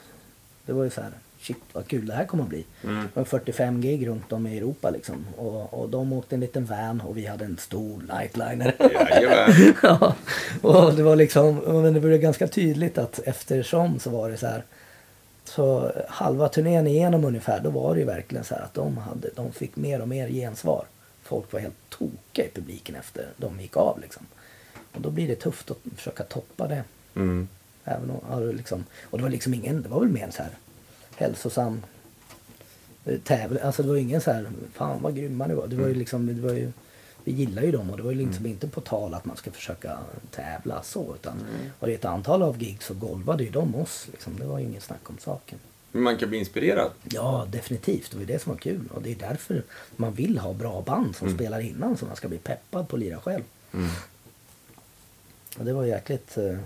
Det var ju så här, shit vad kul det här kommer att bli.
Mm.
Det var 45 gig runt om i Europa liksom. Och, och de åkte en liten van och vi hade en stor nightliner. Ja, och det var liksom, men det blev ganska tydligt att eftersom så var det så här. Så halva turnén igenom ungefär, då var det ju verkligen så här att de, hade, de fick mer och mer gensvar. Folk var helt tokiga i publiken efter de gick av liksom. Och då blir det tufft att försöka toppa det.
Mm.
Även om, liksom, och det var liksom ingen, det var väl mer så här hälsosam eh, tävling. Alltså det var ingen så här, fan vad grymma ni var. Det var ju liksom, det var ju, vi gillar ju dem och det var ju liksom inte på tal att man ska försöka tävla så. Utan var det ett antal av gigs så golvade ju de oss. Liksom. Det var ju ingen snack om saken.
Men man kan bli inspirerad.
Ja, definitivt. Det var det som var kul. Och det är därför man vill ha bra band som spelar innan så man ska bli peppad på att lira själv.
Mm.
Och det var jäkligt... Eh...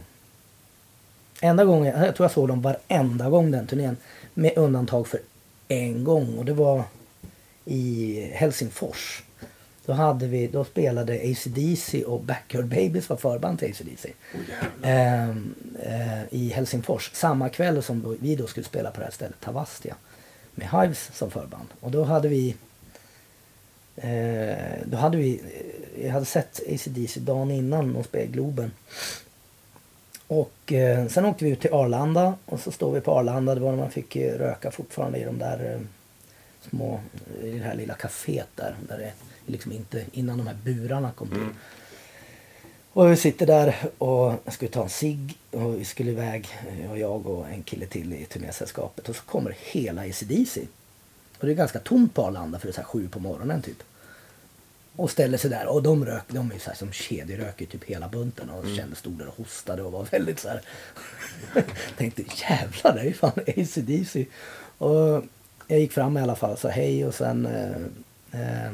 Enda gången, jag tror jag såg dem varenda gång den turnén. Med undantag för en gång och det var i Helsingfors. Då, hade vi, då spelade ACDC och Backyard Babies var förband till ACDC.
Oh.
Ehm, eh, I Helsingfors. Samma kväll som då, vi då skulle spela på det här stället, Tavastia. Med Hives som förband. Och då hade vi... Eh, då hade vi... eh, Jag hade sett ACDC dagen innan de spelade Globen. Och eh, sen åkte vi ut till Arlanda och så står vi på Arlanda. Det var när man fick eh, röka fortfarande i de där eh, små, i det här lilla kaféet där. där det liksom inte, innan de här burarna kom till. Och vi sitter där och skulle ta en cigg och vi skulle iväg, eh, och jag och en kille till i turnésällskapet. Och så kommer hela ACDC. Och det är ganska tomt på Arlanda för det är så här sju på morgonen typ. Och ställer sig där och de rök, de är så här som kedjeröker typ hela bunten och kände stod där och hostade och var väldigt så här. Tänkte jävlar det är ju fan ACDC. Och jag gick fram i alla fall och sa hej och sen eh, eh,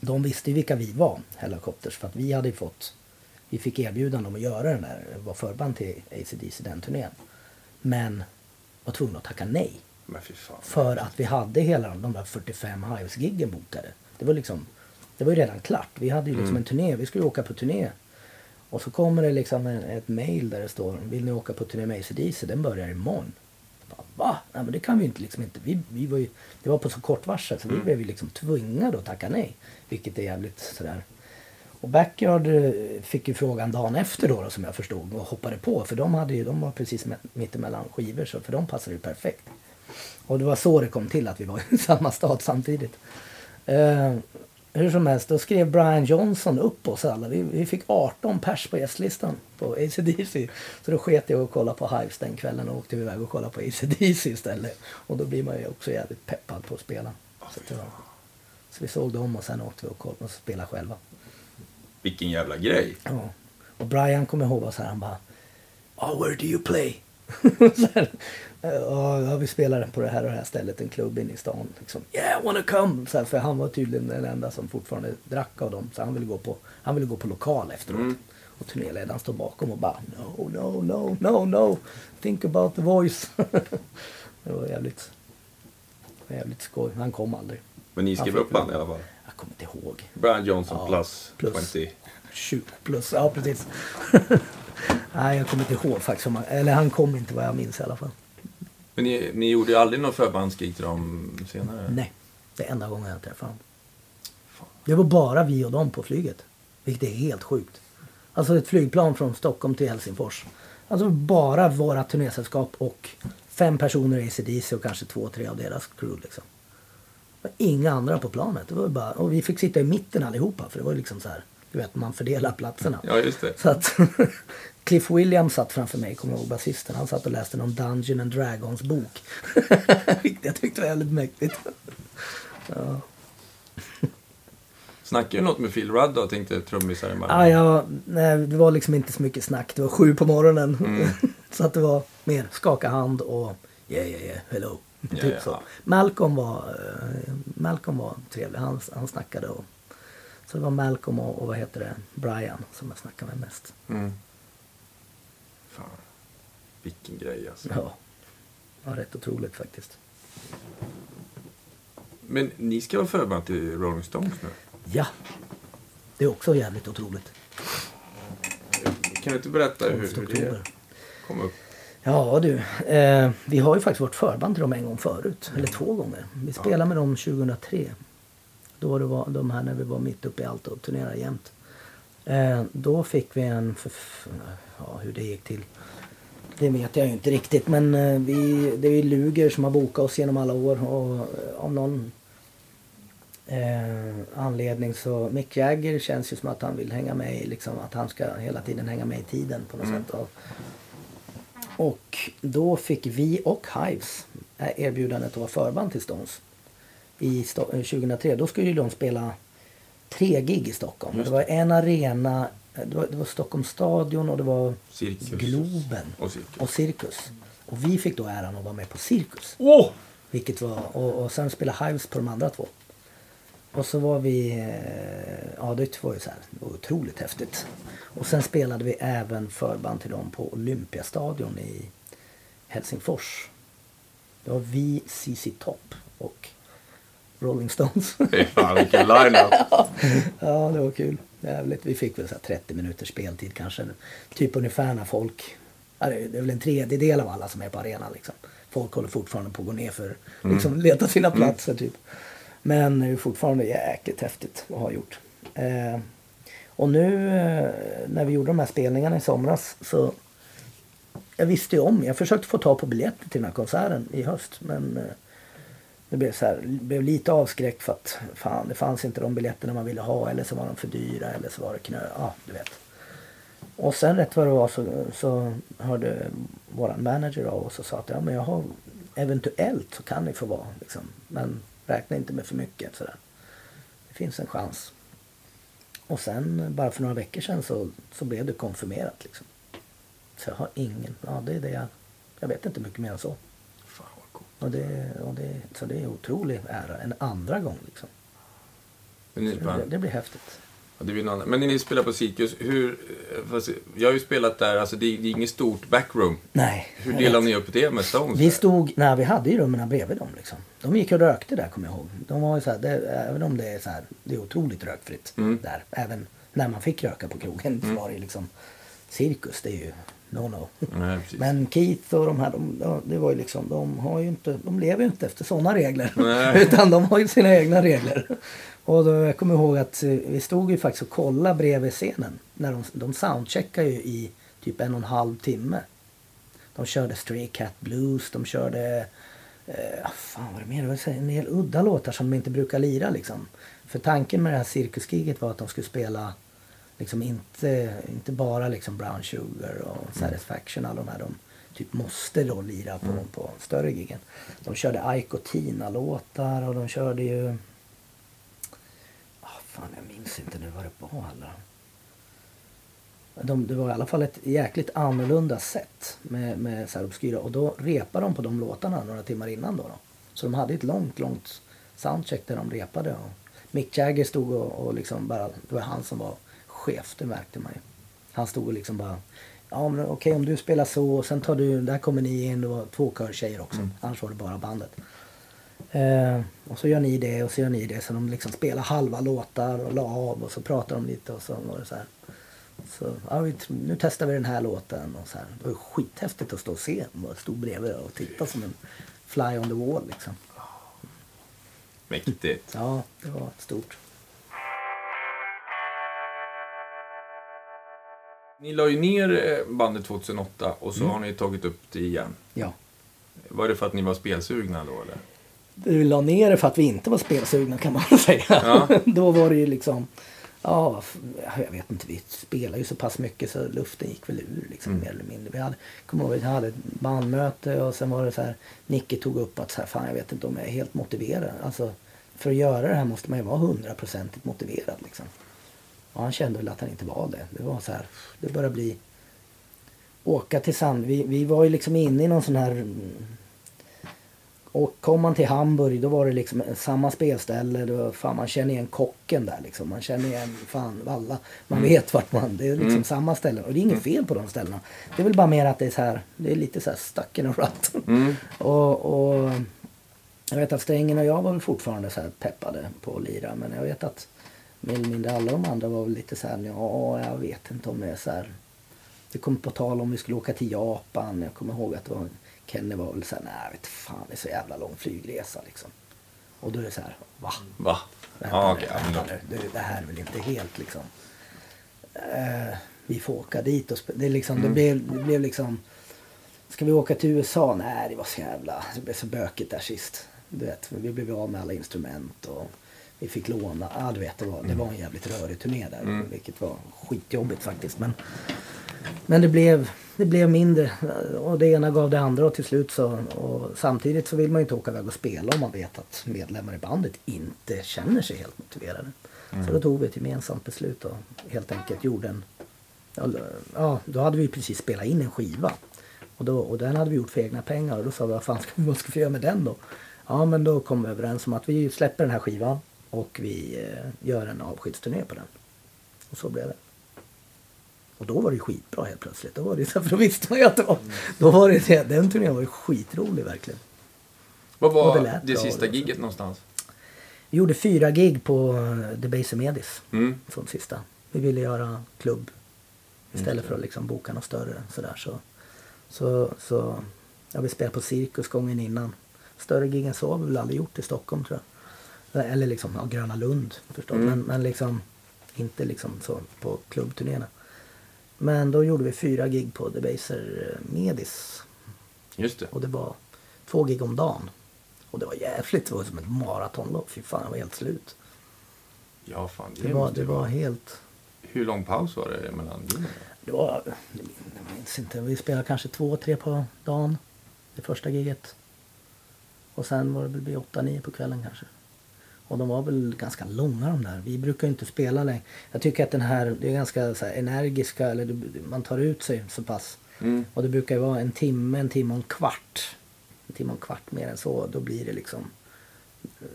de visste ju vilka vi var, Helicopters, för att vi hade fått vi fick erbjudande om att göra den där, vara förband till ACDC den turnén. Men var tvungna att tacka nej. För att vi hade hela de där 45 Hives-giggen bokade. Det var liksom, det var ju redan klart. Vi hade ju liksom en turné, vi skulle åka på turné. Och så kommer det liksom en, ett mail där det står, vill ni åka på turné med ACDC? Den börjar imorgon. Bara, Va? Nej men det kan vi inte liksom inte. Vi, vi var ju, det var på så kort varsel så vi blev ju liksom tvingade att tacka nej. Vilket är jävligt sådär. Och Backyard eh, fick ju frågan dagen efter då, då som jag förstod och hoppade på. För de, hade ju, de var precis me- mittemellan skivor så för dem passade det ju perfekt. Och det var så det kom till att vi var i samma stad samtidigt. Eh, hur som helst, då skrev Brian Johnson upp oss alla. Vi, vi fick 18 pers på gästlistan på ACDC. Så då sket jag och kolla på Hives den kvällen och åkte vi iväg och kollade på ACDC istället. Och då blir man ju också jävligt peppad på att spela. Så, så vi såg dem och sen åkte vi och, kollade och spelade själva.
Vilken jävla grej.
Ja. Och Brian kommer ihåg så här, han bara oh, Where do you play? här, "Ja, vi spelar på det här och det här stället, en klubb inne i stan. Liksom, yeah, wanna come! Så här, för han var tydligen den enda som fortfarande drack av dem. Så han ville gå på, han ville gå på lokal efteråt.
Mm.
Och turnéledaren står bakom och bara No, no, no, no, no. Think about the voice. det var jävligt, jävligt skoj. Han kom aldrig.
Men ni skrev upp han i alla fall.
Jag kommer inte ihåg.
Brian Johnson
Ja,
plus,
plus.
20.
20 plus, ja precis. Nej, jag kommer inte ihåg faktiskt. Eller han kom inte vad jag minns i alla fall.
Men ni, ni gjorde ju aldrig någon förbandsgig till dem senare?
Nej, det är enda gången jag träffade honom. Det var bara vi och dem på flyget. Vilket är helt sjukt. Alltså ett flygplan från Stockholm till Helsingfors. Alltså bara våra turnésällskap och fem personer i ACDC och kanske två, tre av deras crew liksom. Det var inga andra på planet. Det var bara, och vi fick sitta i mitten allihopa för det var liksom så här, du vet man fördelar platserna.
Ja, just det.
Så att Cliff Williams satt framför mig, kommer jag ihåg basisten. Han satt och läste någon Dungeon and Dragons bok. Vilket jag tyckte var väldigt mäktigt. Ja.
Snackade du något med Phil Rudd då, tänkte trummisar i Malmö?
Ah, ja, nej, det var liksom inte så mycket snack. Det var sju på morgonen.
Mm.
så att det var mer skaka hand och yeah, yeah, yeah, hello. Typ
ja.
så. Malcolm var, eh, Malcolm var trevlig. Han, han snackade och Så det var Malcolm och, och vad heter det, Brian som jag snackade med mest.
Mm. Fan. Vilken grej alltså.
Ja, ja rätt otroligt faktiskt.
Men ni ska vara förband till Rolling Stones nu?
Ja, det är också jävligt otroligt.
Kan du inte berätta hur,
12
hur det kom upp?
Ja du, eh, vi har ju faktiskt varit förband till dem en gång förut. Eller två gånger. Vi spelade med dem 2003. Då det var de här när vi var mitt uppe i allt och turnerade jämt. Eh, då fick vi en, ja hur det gick till. Det vet jag ju inte riktigt men eh, vi, det är ju Luger som har bokat oss genom alla år och eh, av någon eh, anledning så Mick Jagger känns ju som att han vill hänga med liksom att han ska hela tiden hänga med i tiden på något sätt. Och, då fick vi och Hives erbjudandet att vara förband till Stones. I Sto- eh, 2003. Då skulle ju de spela tre gig i Stockholm.
Just
Det var en arena, eh, det var, det var Stockholms stadion och det var
Cirkus.
Globen
Och cirkus.
och Cirkus. Och vi fick då äran att vara med på Cirkus.
Åh!
Vilket var, och, och sen spela Hives på de andra två. Och så var vi, eh, ja det var ju så här, otroligt häftigt. Och sen spelade vi även förband till dem på Olympiastadion i Helsingfors. Det var vi, ZZ Top och Rolling Stones.
Fy fan vilken line-up.
ja, det var kul. Jävligt. Vi fick väl så här 30 minuters speltid kanske. Typ ungefär när folk... Det är väl en tredjedel av alla som är på arenan liksom. Folk håller fortfarande på att gå ner för liksom leta sina platser typ. Men det är fortfarande jäkligt häftigt att ha gjort. Eh, och nu eh, när vi gjorde de här spelningarna i somras så jag visste ju om, jag försökte få tag på biljetter till den här konserten i höst men eh, det blev, så här, blev lite avskräckt för att fan, det fanns inte de biljetterna man ville ha eller så var de för dyra eller så var det knö. Ja, du vet. Och sen rätt vad det var så, så hörde våran manager av oss och sa att ja, men jag har eventuellt så kan ni få vara liksom. Men räkna inte med för mycket sådär. Det finns en chans. Och sen bara för några veckor sedan så, så blev det konfirmerat liksom. Så jag har ingen, ja det är det jag, jag vet inte mycket mer än så. Och det, och det, så det är otrolig ära. En andra gång liksom. Det, det blir häftigt.
Ja, det blir en annan. Men när ni spelar på Cirkus, hur... jag har ju spelat där, alltså det är, det är inget stort backroom.
Nej.
Hur delar ni upp det med Stones?
Vi stod, nej vi hade ju rummen bredvid dem liksom. De gick och rökte där kommer jag ihåg. De var ju så här, det, även om det är så här, det är otroligt rökfritt
Mm.
där. Även när man fick röka på krogen så var det liksom cirkus, det är ju no no.
Nej.
Men Keith och de här, de, de, det var ju liksom, de har ju inte, de lever ju inte efter sådana regler. Utan de har ju sina egna regler. Och då, jag kommer ihåg att eh, vi stod ju faktiskt och kollade bredvid scenen. När de, de soundcheckade ju i typ en och en halv timme. De körde Stray Cat Blues, de körde... Eh, fan vad det mer? Det var en del udda låtar som de inte brukar lira liksom. För tanken med det här cirkusgiget var att de skulle spela liksom inte, inte bara liksom Brown Sugar och Satisfaction, alla de här de typ måste då lira på, på större giggen. De körde Ike och Tina-låtar och de körde ju... Ah, fan, jag minns inte nu vad det var alla. De, det var i alla fall ett jäkligt annorlunda sätt med, med så här obskyra. Och då repade de på de låtarna några timmar innan då. då. Så de hade ett långt, långt soundcheck där de repade. Och Mick Jagger stod och, och liksom bara, det var han som var chef, det märkte man ju. Han stod och liksom bara, ja men okej om du spelar så och sen tar du, där kommer ni in, det var två körtjejer också. Annars var det bara bandet. Eh, och så gör ni det och så gör ni det. Så de liksom spelar halva låtar och la av och så pratar de lite och så var det så här. Så, ja, vi, nu testar vi den här låten och så här. Det var skithäftigt att stå och se. Man stod bredvid och titta som en fly on the wall liksom.
Mäktigt.
Ja, det var stort.
Ni la ju ner eh, bandet 2008 och så
Mm.
har ni tagit upp det igen.
Ja.
Var det för att ni var spelsugna då eller?
Vi la ner det för att vi inte var spelsugna kan man säga.
Ja.
Då var det ju liksom, ja, jag vet inte, vi spelade ju så pass mycket så luften gick väl ur liksom
Mm.
mer eller mindre. Vi hade, kommer ihåg, vi hade ett bandmöte och sen var det så här, Nicke tog upp att så här, fan jag vet inte om jag är helt motiverad. Alltså, för att göra det här måste man ju vara hundraprocentigt motiverad liksom. Och han kände väl att han inte var det. Det var så här, det började bli åka till Sand. Vi, vi var ju liksom inne i någon sån här mm, Och kom man till Hamburg då var det liksom samma spelställe. Då, fan, man känner igen kocken där liksom. Man känner igen fan alla. Man
Mm.
vet vart man... Det är liksom samma ställen. Och det är inget fel på de ställena. Det är väl bara mer att det är så här. Det är lite så här stuck in a rut.
Mm.
och, och jag vet att Strängen och jag var väl fortfarande så här peppade på att lira. Men jag vet att mer eller mindre alla de andra var väl lite så här. Ja, jag vet inte om det är så här. Det kom på tal om vi skulle åka till Japan. Jag kommer ihåg att det var, Kenny var väl så här. Nej, vet fan det är så jävla lång flygresa liksom. Och då är det så här. Va?
Va?
Vänta
ja, men
vänta nu. Det, det här är väl inte helt liksom. Eh, vi får åka dit och det, liksom,
Mm.
det, blev, det blev liksom. Ska vi åka till USA? Nej, det var så jävla. Det blev så bökigt där sist. Du vet, vi blev av med alla instrument och vi fick låna. Ja, du vet, det var, det var en jävligt rörig turné där.
Mm.
Vilket var skitjobbigt faktiskt. Men, men det blev, det blev mindre och det ena gav det andra och till slut så och samtidigt så vill man ju inte åka iväg och spela om man vet att medlemmar i bandet inte känner sig helt motiverade. Så då tog vi ett gemensamt beslut och helt enkelt gjorde en Ja, då hade vi precis spelat in en skiva. Och, då, och den hade vi gjort för egna pengar och då sa vi vad fan ska vad ska vi göra med den då? Ja men då kom vi överens om att vi släpper den här skivan och vi eh, gör en avskedsturné på den. Och så blev det. Och då var det skitbra helt plötsligt. Då var det så för då visste man ju att det var, då var det, den turnén var ju skitrolig verkligen.
Vad var
det
det, sista
det.
giget någonstans?
Vi gjorde fyra gig på eh, The Base Medis.
Mm.
som sista. Vi ville göra klubb istället för att liksom boka något större. Sådär. Så, så, så, ja, vi spelade på Cirkus gången innan. Större gig än så har vi väl aldrig gjort i Stockholm tror jag. Eller liksom ja, Gröna Lund förstås.
Mm.
Men, men liksom inte liksom så på klubbturnéerna. Men då gjorde vi fyra gig på The Baser eh, Medis.
Just det.
Och det var två gig om dagen. Och det var jävligt. Det var som ett maratonlopp. Fy fan, jag var helt slut.
Ja, fan. Det,
Det var, det var helt...
Hur lång paus var det mellan gigen?
Det var, jag minns inte, vi spelade kanske två, tre på dagen. Det första giget. Och sen var det vid åtta, nio på kvällen kanske. Och de var väl ganska långa de där. Vi brukar inte spela längre. Jag tycker att den här, det är ganska så här energiska, eller det, man tar ut sig så pass.
Mm.
Och det brukar ju vara en timme, en timme och en kvart. En timme och en kvart mer än så. Då blir det liksom,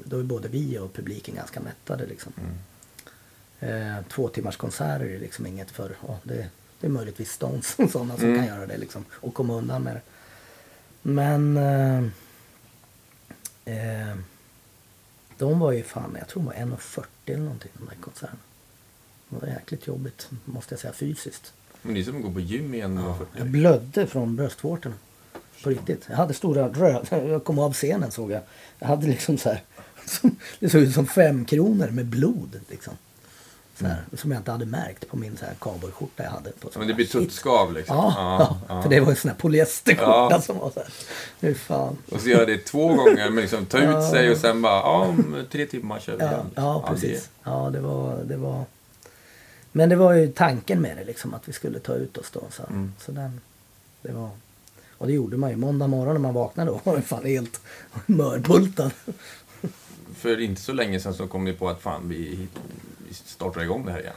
då är både vi och publiken ganska mättade liksom. Eh, två timmars konserter är liksom inget för, ja, det, det är möjligtvis Stones och sådana som
Mm.
kan göra det liksom. Och komma undan med det. Men eh, eh, de var ju fan, jag tror de var 1,40 eller någonting de där konserterna. Det var jäkligt jobbigt, måste jag säga, fysiskt.
Men det är som att gå på gym i en
Jag
40.
blödde från bröstvårtorna. På riktigt. Jag hade stora röda... Jag kom av scenen såg jag. Jag hade liksom så här... Som, det såg ut som fem kronor med blod liksom. Så här, Som jag inte hade märkt på min så här cowboyskjorta jag hade. På
Ja, men det blir tuttskav liksom.
Ja, ja, för det var ju sån här polyesterskjorta
Ja.
som var så här. Hur fan.
Och så göra det två gånger, men liksom ta ut
Ja.
sig och sen bara, ja, om tre timmar kör vi
Ja,
igen.
ja precis. Ja, det var, det var... Men det var ju tanken med det liksom att vi skulle ta ut oss då. Så,
Mm.
så den, det var... Och det gjorde man ju. Måndag morgon när man vaknade då var man fan helt mörbultad.
För inte så länge sedan så kom vi på att fan, vi startar igång det här igen.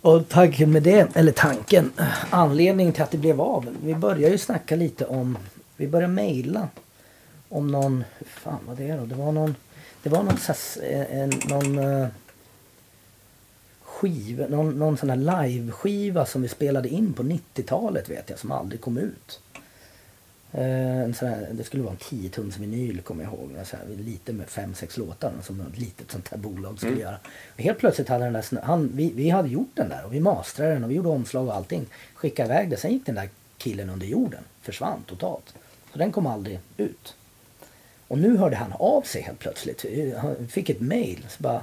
Och tanken med det, eller tanken, anledningen till att det blev av. Vi började ju snacka lite om, vi började mejla om någon, hur fan var det då? Det var någon, det var någon, sas- eh, en, någon eh, skiv, skiva, någon, någon sån här live-skiva som vi spelade in på 90-talet vet jag, som aldrig kom ut. Eh, En sån här, det skulle vara en 10 tums vinyl kommer jag ihåg. Så här, lite med fem sex låtar som ett litet sånt här bolag skulle göra. Och helt plötsligt hade den där, han, vi, vi hade gjort den där och vi mastrade den och vi gjorde omslag och allting. Skickade iväg det. Sen gick den där killen under jorden. Försvann totalt. Så den kom aldrig ut. Och nu hörde han av sig helt plötsligt. Han fick ett mail. Så bara,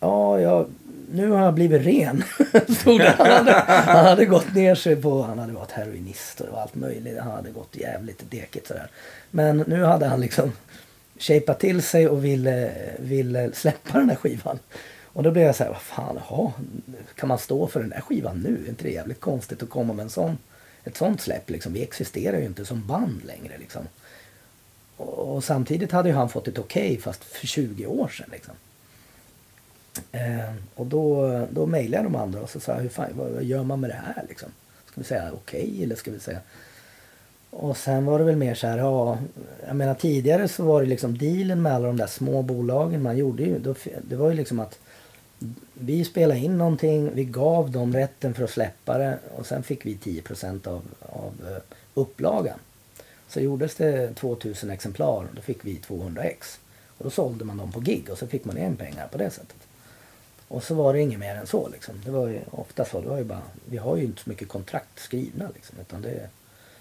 Ja, jag, nu har jag blivit ren. Stod det. Han, hade, han hade gått ner sig på, han hade varit heroinist och allt möjligt. Han hade gått jävligt dekigt sådär. Men nu hade han liksom shapat till sig och ville, ville släppa den här skivan. Och då blev jag så här, vad fan, aha, kan man stå för den där skivan nu? Är inte det jävligt konstigt att komma med en sån, ett sånt släpp liksom? Vi existerar ju inte som band längre liksom. Och, och samtidigt hade ju han fått ett okej okay, fast för 20 år sedan liksom. Eh, och då, då mejlade jag de andra och så sa jag, hur fan, vad, vad gör man med det här liksom? Ska vi säga okej eller ska vi säga... Och sen var det väl mer så här, ja, jag menar tidigare så var det liksom dealen med alla de där små bolagen man gjorde ju, då, det var ju liksom att vi spelade in någonting, vi gav dem rätten för att släppa det och sen fick vi 10 av, av eh, upplagan. Så gjordes det 2000 exemplar, då fick vi 200 ex. Och då sålde man dem på gig och så fick man igen pengar på det sättet. Och så var det inget mer än så liksom. Det var ju ofta så. Det var ju bara, vi har ju inte så mycket kontrakt skrivna liksom. Utan det,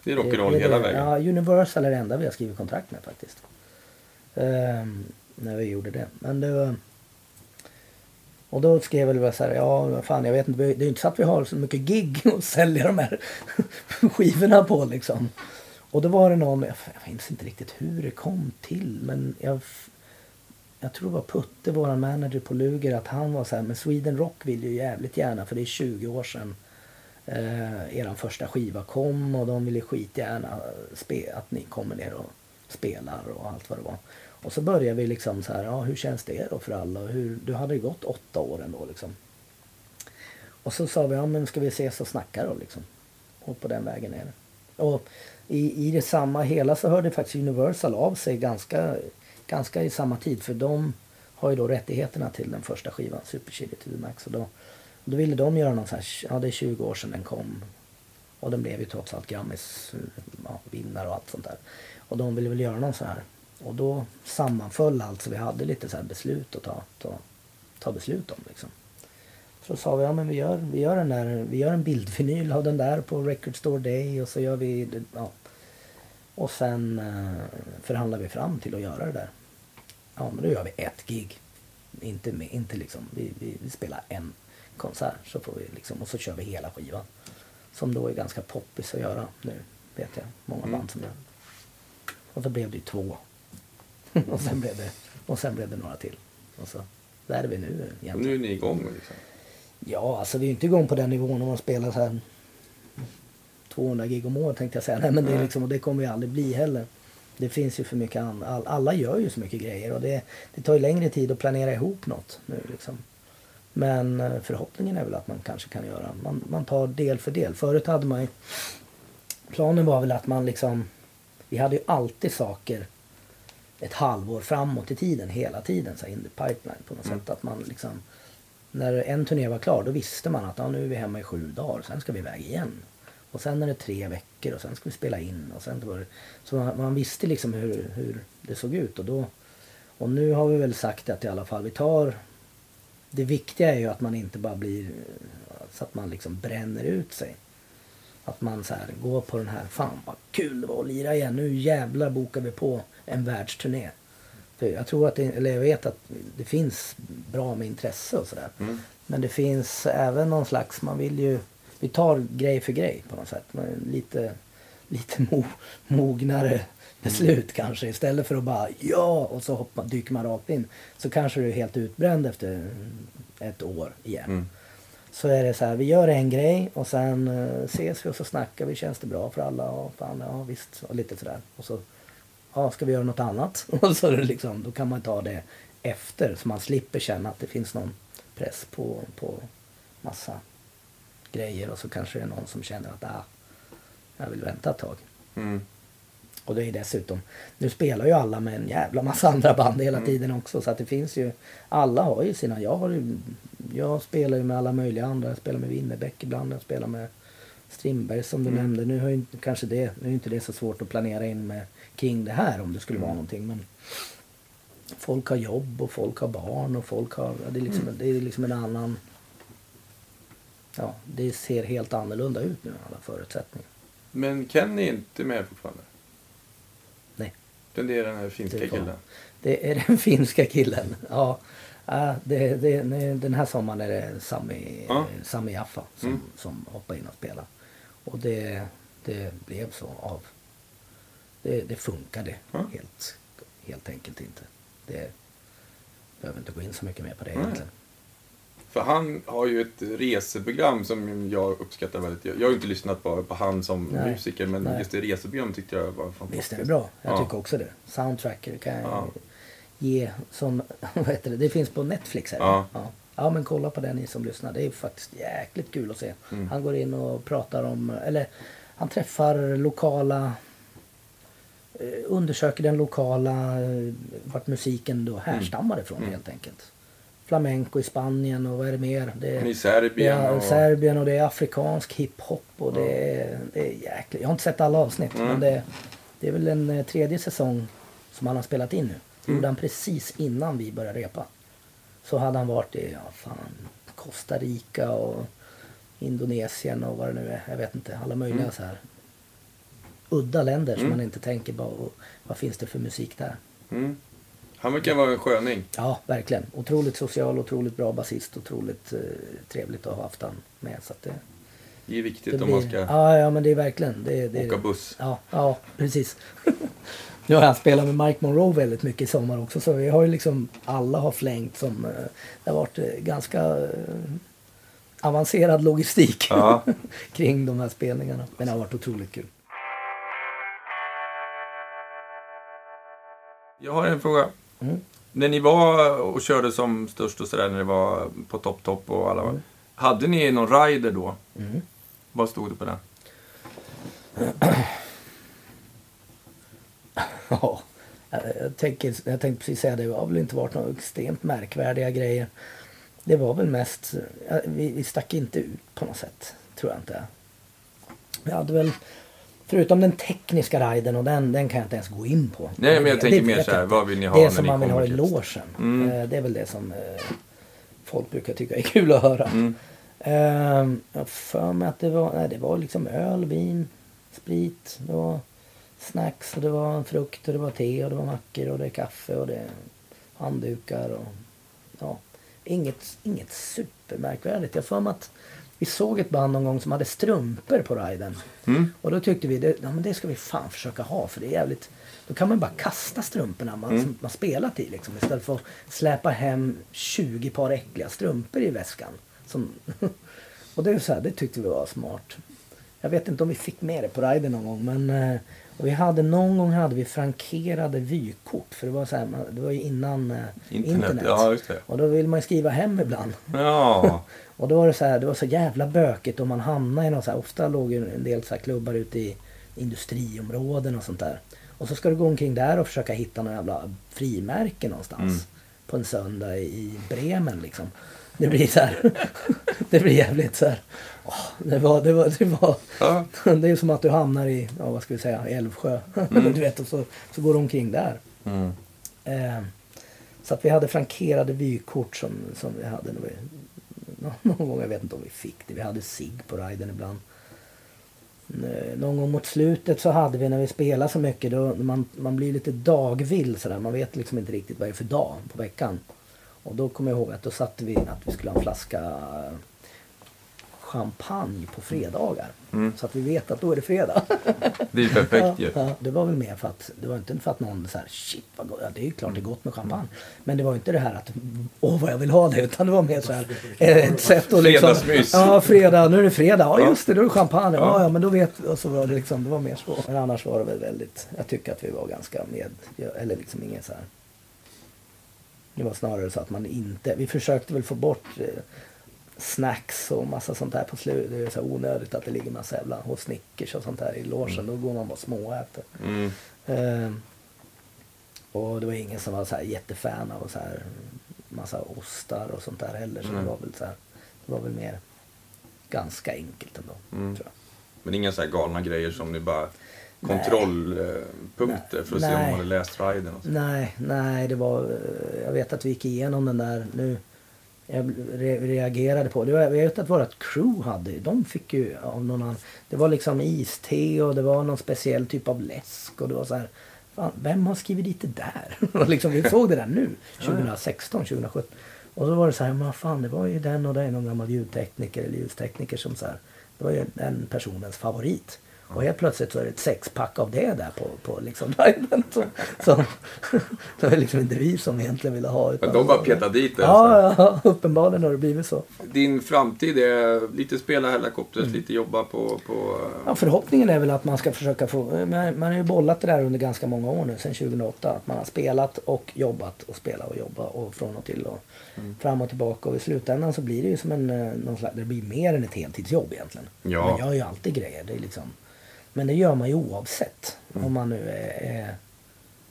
det är rock'n'roll hela vägen.
Ja, Universal är det enda vi har skrivit kontrakt med faktiskt. Um, när vi gjorde det. Men det var... Och då skrev jag väl så här, ja fan jag vet inte, det är inte så att vi har så mycket gig att sälja de här skivorna på liksom. Och då var det någon, jag minns inte riktigt hur det kom till men jag, jag tror det var Putte, vår manager på Luger, att han var så här, men Sweden Rock vill ju jävligt gärna för det är 20 år sedan eh, er första skiva kom och de ville skitgärna spe, att ni kommer ner och spelar och allt vad det var. Och så började vi liksom så här, ja hur känns det då för alla? Hur, du hade ju gått åtta år ändå liksom. Och så sa vi, ja men ska vi ses och snacka då liksom. Och på den vägen är det. Och i, i det samma hela så hörde faktiskt Universal av sig ganska, ganska i samma tid. För de har ju då rättigheterna till den första skivan, Super Chili the Max. Och då, då ville de göra någon sån här, ja det är 20 år sedan den kom. Och den blev ju trots allt Grammis eh, ja, och allt sånt där. Och de ville väl göra någon sån här. Och då sammanföll allt så vi hade lite så beslut att ta, ta, ta beslut om liksom. Så sa vi, ja men vi gör, vi gör, den där, vi gör en bildvinyl av den där på Record Store Day och så gör vi, ja. Och sen eh, förhandlar vi fram till att göra det där. Ja men då gör vi ett gig. Inte, med, inte liksom, vi, vi, vi spelar en konsert så får vi liksom, och så kör vi hela skivan. Som då är ganska poppis att göra nu, vet jag. Många mm. band som gör. Och så blev det ju två. och, sen blev det, och sen blev det några till. Och så, där är vi nu
egentligen. Och nu är ni igång liksom?
Ja, alltså vi är inte igång på den nivån om man spelar så här 200 gig om året tänkte jag säga. Nej, men det, är liksom, och det kommer vi aldrig bli heller. Det finns ju för mycket annat. alla gör ju så mycket grejer och det, det tar ju längre tid att planera ihop något nu liksom. Men eh, förhoppningen är väl att man kanske kan göra, man, man tar del för del. Förut hade man ju, planen var väl att man liksom, vi hade ju alltid saker ett halvår framåt i tiden hela tiden så in the pipeline på något mm. sätt. Att man liksom när en turné var klar då visste man att ja, nu är vi hemma i sju dagar, sen ska vi iväg igen. Och sen är det tre veckor och sen ska vi spela in. Och sen var så man, man, visste liksom hur, hur det såg ut. Och, då, och nu har vi väl sagt att i alla fall vi tar... Det viktiga är ju att man inte bara blir så att man liksom bränner ut sig. Att man så här går på den här, fan vad kul det var att lira igen. Nu jävlar bokar vi på en världsturné. Jag tror att det, eller jag vet att det finns bra med intresse och sådär. Mm. Men det finns även någon slags, man vill ju, vi tar grej för grej på något sätt. Lite, lite mo, mognare beslut mm. kanske. Istället för att bara ja och så hoppar, dyker man rakt in. Så kanske du är helt utbränd efter ett år igen. Mm. Så är det så här, vi gör en grej och sen uh, ses vi och så snackar vi. Känns det bra för alla? Och fan, ja visst. Och lite sådär. Och så ja, ska vi göra något annat? Och så liksom, då kan man ta det efter så man slipper känna att det finns någon press på, på massa grejer och så kanske det är någon som känner att ah, jag vill vänta ett tag. Mm. Och det är dessutom, nu spelar ju alla med en jävla massa andra band hela mm. tiden också så att det finns ju, alla har ju sina, jag har ju, jag spelar ju med alla möjliga andra, jag spelar med Winnerbäck ibland, jag spelar med Strindberg som du mm. nämnde. Nu har ju kanske det, nu är inte det så svårt att planera in med kring det här om det skulle mm. vara någonting. Men folk har jobb och folk har barn och folk har... Det är liksom, mm. det är liksom en annan... Ja, det ser helt annorlunda ut nu, alla förutsättningar.
Men Kenny är inte med fortfarande?
Nej.
Den är den här finska det killen?
Det är den finska killen, ja. Uh, det, det, den här sommaren är det Sami, uh. Sami Jaffa som, mm. som hoppar in och spelar. Och det, det blev så av det, det funkade mm. helt, helt enkelt inte. Det behöver inte gå in så mycket mer på det egentligen.
För han har ju ett reseprogram som jag uppskattar väldigt. Jag har ju inte lyssnat bara på han som Nej. musiker men Nej. just det reseprogram tyckte jag var fantastiskt.
Visst är det bra. Jag ja. tycker också det. Soundtracker kan jag ja. ge som, vad heter det, det finns på Netflix här. Ja. ja. Ja men kolla på det ni som lyssnar. Det är faktiskt jäkligt kul att se. Mm. Han går in och pratar om, eller han träffar lokala eh, undersöker den lokala, eh, vart musiken då härstammar ifrån
Mm.
helt enkelt. Flamenco i Spanien och vad är det mer? Det
Men i
det
Serbien
är
och...
Serbien och det är afrikansk hiphop och det är, det är jäkligt. Jag har inte sett alla avsnitt
Mm.
men det, det är väl en eh, tredje säsong som han har spelat in nu.
Mm.
gjorde han precis innan vi började repa. Så hade han varit i ja, fan, Costa Rica och Indonesien och vad det nu är. Jag vet inte. Alla möjliga
Mm.
så här udda länder som
Mm.
man inte tänker på. Vad finns det för musik där?
Han verkar vara en sköning.
Ja, verkligen. Otroligt social, otroligt bra basist. Otroligt eh, trevligt att ha haft han med. Så det,
Det är viktigt
det
om man
blir,
ska
ja, ja, men det är verkligen... Det, det,
åka buss.
Ja, ja precis. nu har jag spelat med Mike Monroe väldigt mycket i sommar också. Så vi har ju liksom, alla har flängt som, eh, det har varit eh, ganska eh, avancerad logistik
Ja.
kring de här spelningarna. Men det har varit otroligt kul.
Jag har en fråga.
Mm.
När ni var och körde som störst och sådär, när det var på topp, topp och alla var... Hade ni någon rider då?
Mm.
Vad stod det på den?
Ja, jag, tänker, jag tänkte precis säga det. Det har väl inte varit några extremt märkvärdiga grejer. Det var väl mest, vi, vi stack inte ut på något sätt. Tror jag inte. Vi hade väl, förutom den tekniska riden och den, den kan jag inte ens gå in på.
Nej, men jag
Det-
tänker
det
mer
vet
så här,
jag
vad vill ni ha
Det
när
som
ni
man vill ha i logen.
Mm.
Eh, Det är väl det som eh, folk brukar tycka är kul att höra.
Mm.
Ehm, jag har för mig att det var, nej, det var liksom öl, vin, sprit, det var snacks och det var frukt och det var te och det var mackor och det är kaffe och det är handdukar och ja, inget, inget supermärkvärdigt. Jag har för mig att vi såg ett band någon gång som hade strumpor på riden.
Mm.
Och då tyckte vi det, ja, men det ska vi fan försöka ha för det är jävligt då kan man bara kasta strumporna man,
Mm.
man spelat i liksom, istället för att släpa hem 20 par äckliga strumpor i väskan. Som, och det, är så här, det tyckte vi var smart. Jag vet inte om vi fick med det på riden någon gång men eh, och vi hade, någon gång hade vi frankerade vykort för det var, så här, det var ju innan eh,
Internet.
internet.
Ja.
Och då vill man skriva hem ibland.
Ja.
Och då var det så här, det var så jävla bökigt om man hamnade i någon så här, ofta låg en del så här klubbar ute i industriområden och sånt där. Och så ska du gå omkring där och försöka hitta några jävla frimärke någonstans.
Mm.
På en söndag i Bremen liksom. Det blir så här, det blir jävligt så här. Det var, det var, det var,
ja.
det är som att du hamnar i, ja vad ska vi säga, Älvsjö. du vet, och så, så går du omkring där.
Mm.
Eh, så att vi hade frankerade vykort som, som vi hade när vi, nå- någon gång, jag vet inte om vi fick det. Vi hade sig på riden ibland. Eh, Någon gång mot slutet så hade vi när vi spelade så mycket, då man, man blir lite dagvill sådär. Man vet liksom inte riktigt vad det är för dag på veckan. Och då kommer jag ihåg att då satte vi att vi skulle ha en flaska champagne på fredagar.
Mm.
Så att vi vet att då är det fredag.
Det är ju perfekt ju.
Ja, det var väl mer för att det var inte för att någon så här shit vad gott. Ja, det är ju klart det är gott med champagne. Men det var inte det här att åh vad jag vill ha det utan det var mer så här eh, ett sätt att liksom.
Fredagsmys.
Ja fredag, nu är det fredag. Ja just det, då är det champagne. Ja.
Ja.
ja men då vet och så var det liksom, det var mer så. Men annars var det väl väldigt, jag tycker att vi var ganska med, eller liksom ingen så här. Det var snarare så att man inte, vi försökte väl få bort eh, snacks och massa sånt där på slutet. Det är så onödigt att det ligger massa jävla och Snickers och sånt där i logen. Då går man bara små och äter.
Mm.
Eh, och det var ingen som var så här jättefan av så här massa ostar och sånt där heller. Så
Mm.
det var väl så här, det var väl mer ganska enkelt ändå.
Mm.
Tror jag.
Men inga så här galna grejer som ni bara kontrollpunkter för att se om
Nej.
man hade läst riden och så.
Nej, nej, det var... eh, Jag vet att vi gick igenom den där nu. Jag re- reagerade på det. var- Jag vet att vårt crew hade, de fick ju av någon annan. Det var liksom iste och det var någon speciell typ av läsk och det var så här. Fan, vem har skrivit dit det där? Liksom, vi såg det där nu, 2016, 2017. Och så var det så här, men fan det var ju den och den, någon gammal ljudtekniker eller ljustekniker som så här. Det var ju den personens favorit. Och helt plötsligt så är det ett sexpack av det där på, på liksom riden. Som, som, det var liksom inte vi som egentligen ville ha.
Men de bara petade dit det.
Ja, ja, uppenbarligen har det blivit så.
Din framtid är lite spela helikopters,
Mm.
lite jobba på... på
Ja, förhoppningen är väl att man ska försöka få... Man, man har ju bollat det där under ganska många år nu, sedan 2008. Att man har spelat och jobbat och spelat och jobbat och från och till och
Mm.
fram och tillbaka. Och i slutändan så blir det ju som en... eh, Någon slags, det blir mer än ett heltidsjobb egentligen.
Ja.
Man gör ju alltid grejer. Det är liksom, men det gör man ju oavsett. Om man nu är, är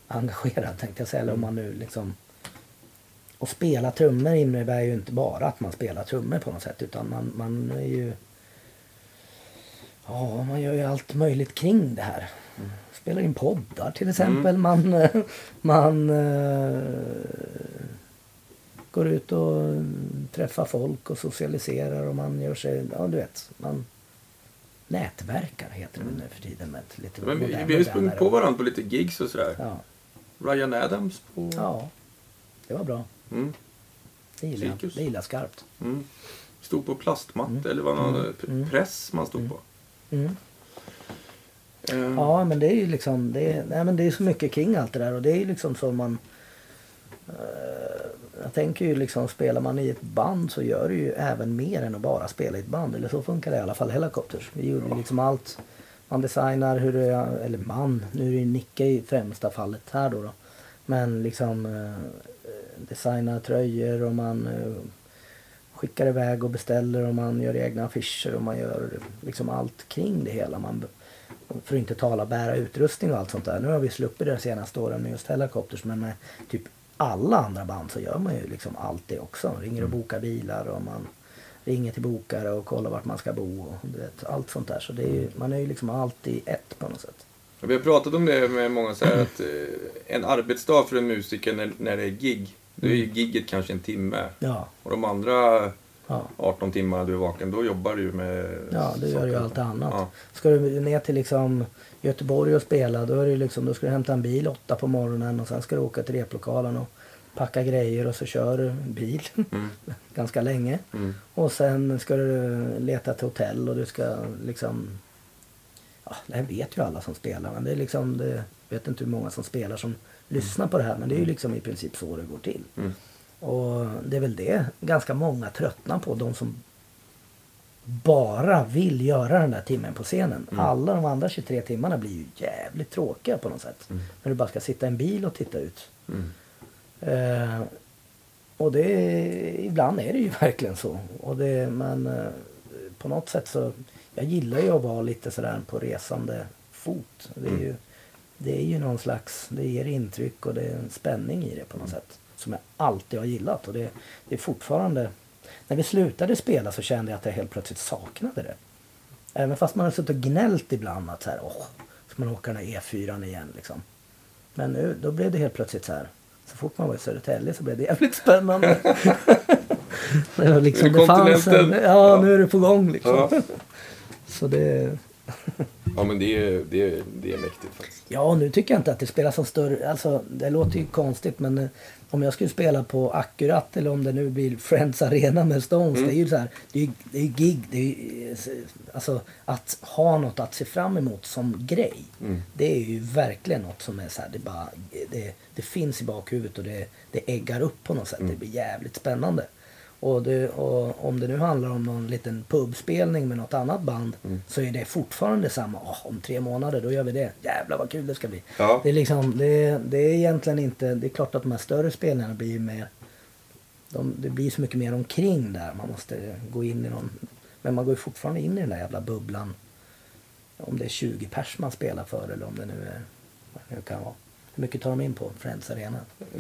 engagerad tänkte jag säga. Eller om man nu liksom... Och spela trummor innebär ju inte bara att man spelar trummor på något sätt. Utan man, man är ju... Ja, man gör ju allt möjligt kring det här. Spelar in poddar till exempel. Man, eh, man eh, går ut och träffar folk och socialiserar och man gör sig, ja du vet, man nätverkar heter det väl nu för tiden med lite
Men vi,
modernare
vi har ju sprungit på varandra på lite gigs och sådär.
Ja,
Ryan Adams på...
ja, det var bra.
Mm,
Det gillar jag. Det gillar jag skarpt.
mm. Stod på plastmatta eller var det någon p- press man stod på?
Mm.
Eh,
Ja, men det är ju liksom, det är, nej, men det är så mycket kring allt det där och det är ju liksom så man jag tänker ju liksom, spelar man i ett band så gör du ju även mer än att bara spela i ett band. Eller så funkar det i alla fall Helicopters. Vi gjorde ju liksom allt. Man designar hur det är, eller man, nu är det ju Nicke i främsta fallet här då. då. Men liksom eh, designar tröjor och man eh, skickar iväg och beställer och man gör egna affischer och man gör liksom allt kring det hela. Man, för att inte tala bära utrustning och allt sånt där. Nu har vi sluppit det de senaste åren med just Helicopters men med typ alla andra band så gör man ju liksom allt det också. Ringer och bokar bilar och man ringer till bokare och kollar vart man ska bo och du vet, allt sånt där. Så det är ju, man är ju liksom alltid ett på något sätt.
Vi har pratat om det med många så här att eh, en arbetsdag för en musiker när, när det är gig. Då är ju gigget kanske en timme.
Ja,
Och de andra
ja.
18 timmarna du är vaken, då jobbar du ju med
Ja, du gör ju allt annat.
Ja.
Ska du ner till liksom Göteborg och spela då, är det liksom, då ska du hämta en bil åtta på morgonen och sen ska du åka till replokalen och packa grejer och så kör du bil
Mm.
ganska länge.
Mm.
Och sen ska du leta ett hotell och du ska liksom... Ja, det här vet ju alla som spelar men det är liksom... Det, jag vet inte hur många som spelar som lyssnar på det här men det är ju liksom i princip så det går till.
Mm.
Och det är väl det ganska många tröttnar på. De som bara vill göra den där timmen på scenen.
Mm.
Alla de andra 23 timmarna blir ju jävligt tråkiga på något sätt.
Mm.
När du bara ska sitta i en bil och titta ut.
Mm.
Eh, och det, ibland är det ju verkligen så. Och det, men eh, på något sätt så, jag gillar ju att vara lite sådär på resande fot. Det är,
Mm.
ju, det är ju någon slags, det ger intryck och det är en spänning i det på något sätt. Som jag alltid har gillat. Och det, det är fortfarande, när vi slutade spela så kände jag att jag helt plötsligt saknade det. Även fast man har suttit och gnällt ibland att så här, åh, ska man åka den här E4 igen liksom. Men nu, då blev det helt plötsligt så här. Så fort man var i Södertälje så blev det jävligt spännande. det var liksom, det fanns en, ja,
Ja.
nu är det på gång liksom.
Ja.
Så det,
ja, men det är, det, är, det är mäktigt faktiskt.
ja nu tycker jag inte att det spelar som större, alltså det låter ju konstigt men eh, om jag skulle spela på Akkurat eller om det nu blir Friends Arena med Stones.
Mm.
Det är ju så här, det är det är gig. Det är alltså att ha något att se fram emot som grej.
Mm.
Det är ju verkligen något som är så här, det, bara, det, det finns i bakhuvudet och det, det äggar upp på något sätt.
Mm.
Det blir jävligt spännande. Och, det, och om det nu handlar om någon liten pubspelning med något annat band
Mm.
så är det fortfarande samma. Åh, om tre månader då gör vi det. Jävlar vad kul det ska bli.
Ja.
Det, är liksom, det, det är egentligen inte... Det är klart att de här större spelningarna blir ju mer... De, det blir så mycket mer omkring där. Man måste gå in i någon... Men man går ju fortfarande in i den där jävla bubblan. Om det är 20 pers man spelar för eller om det nu är... Vad det nu kan vara. Hur mycket tar de in på Friends Arena?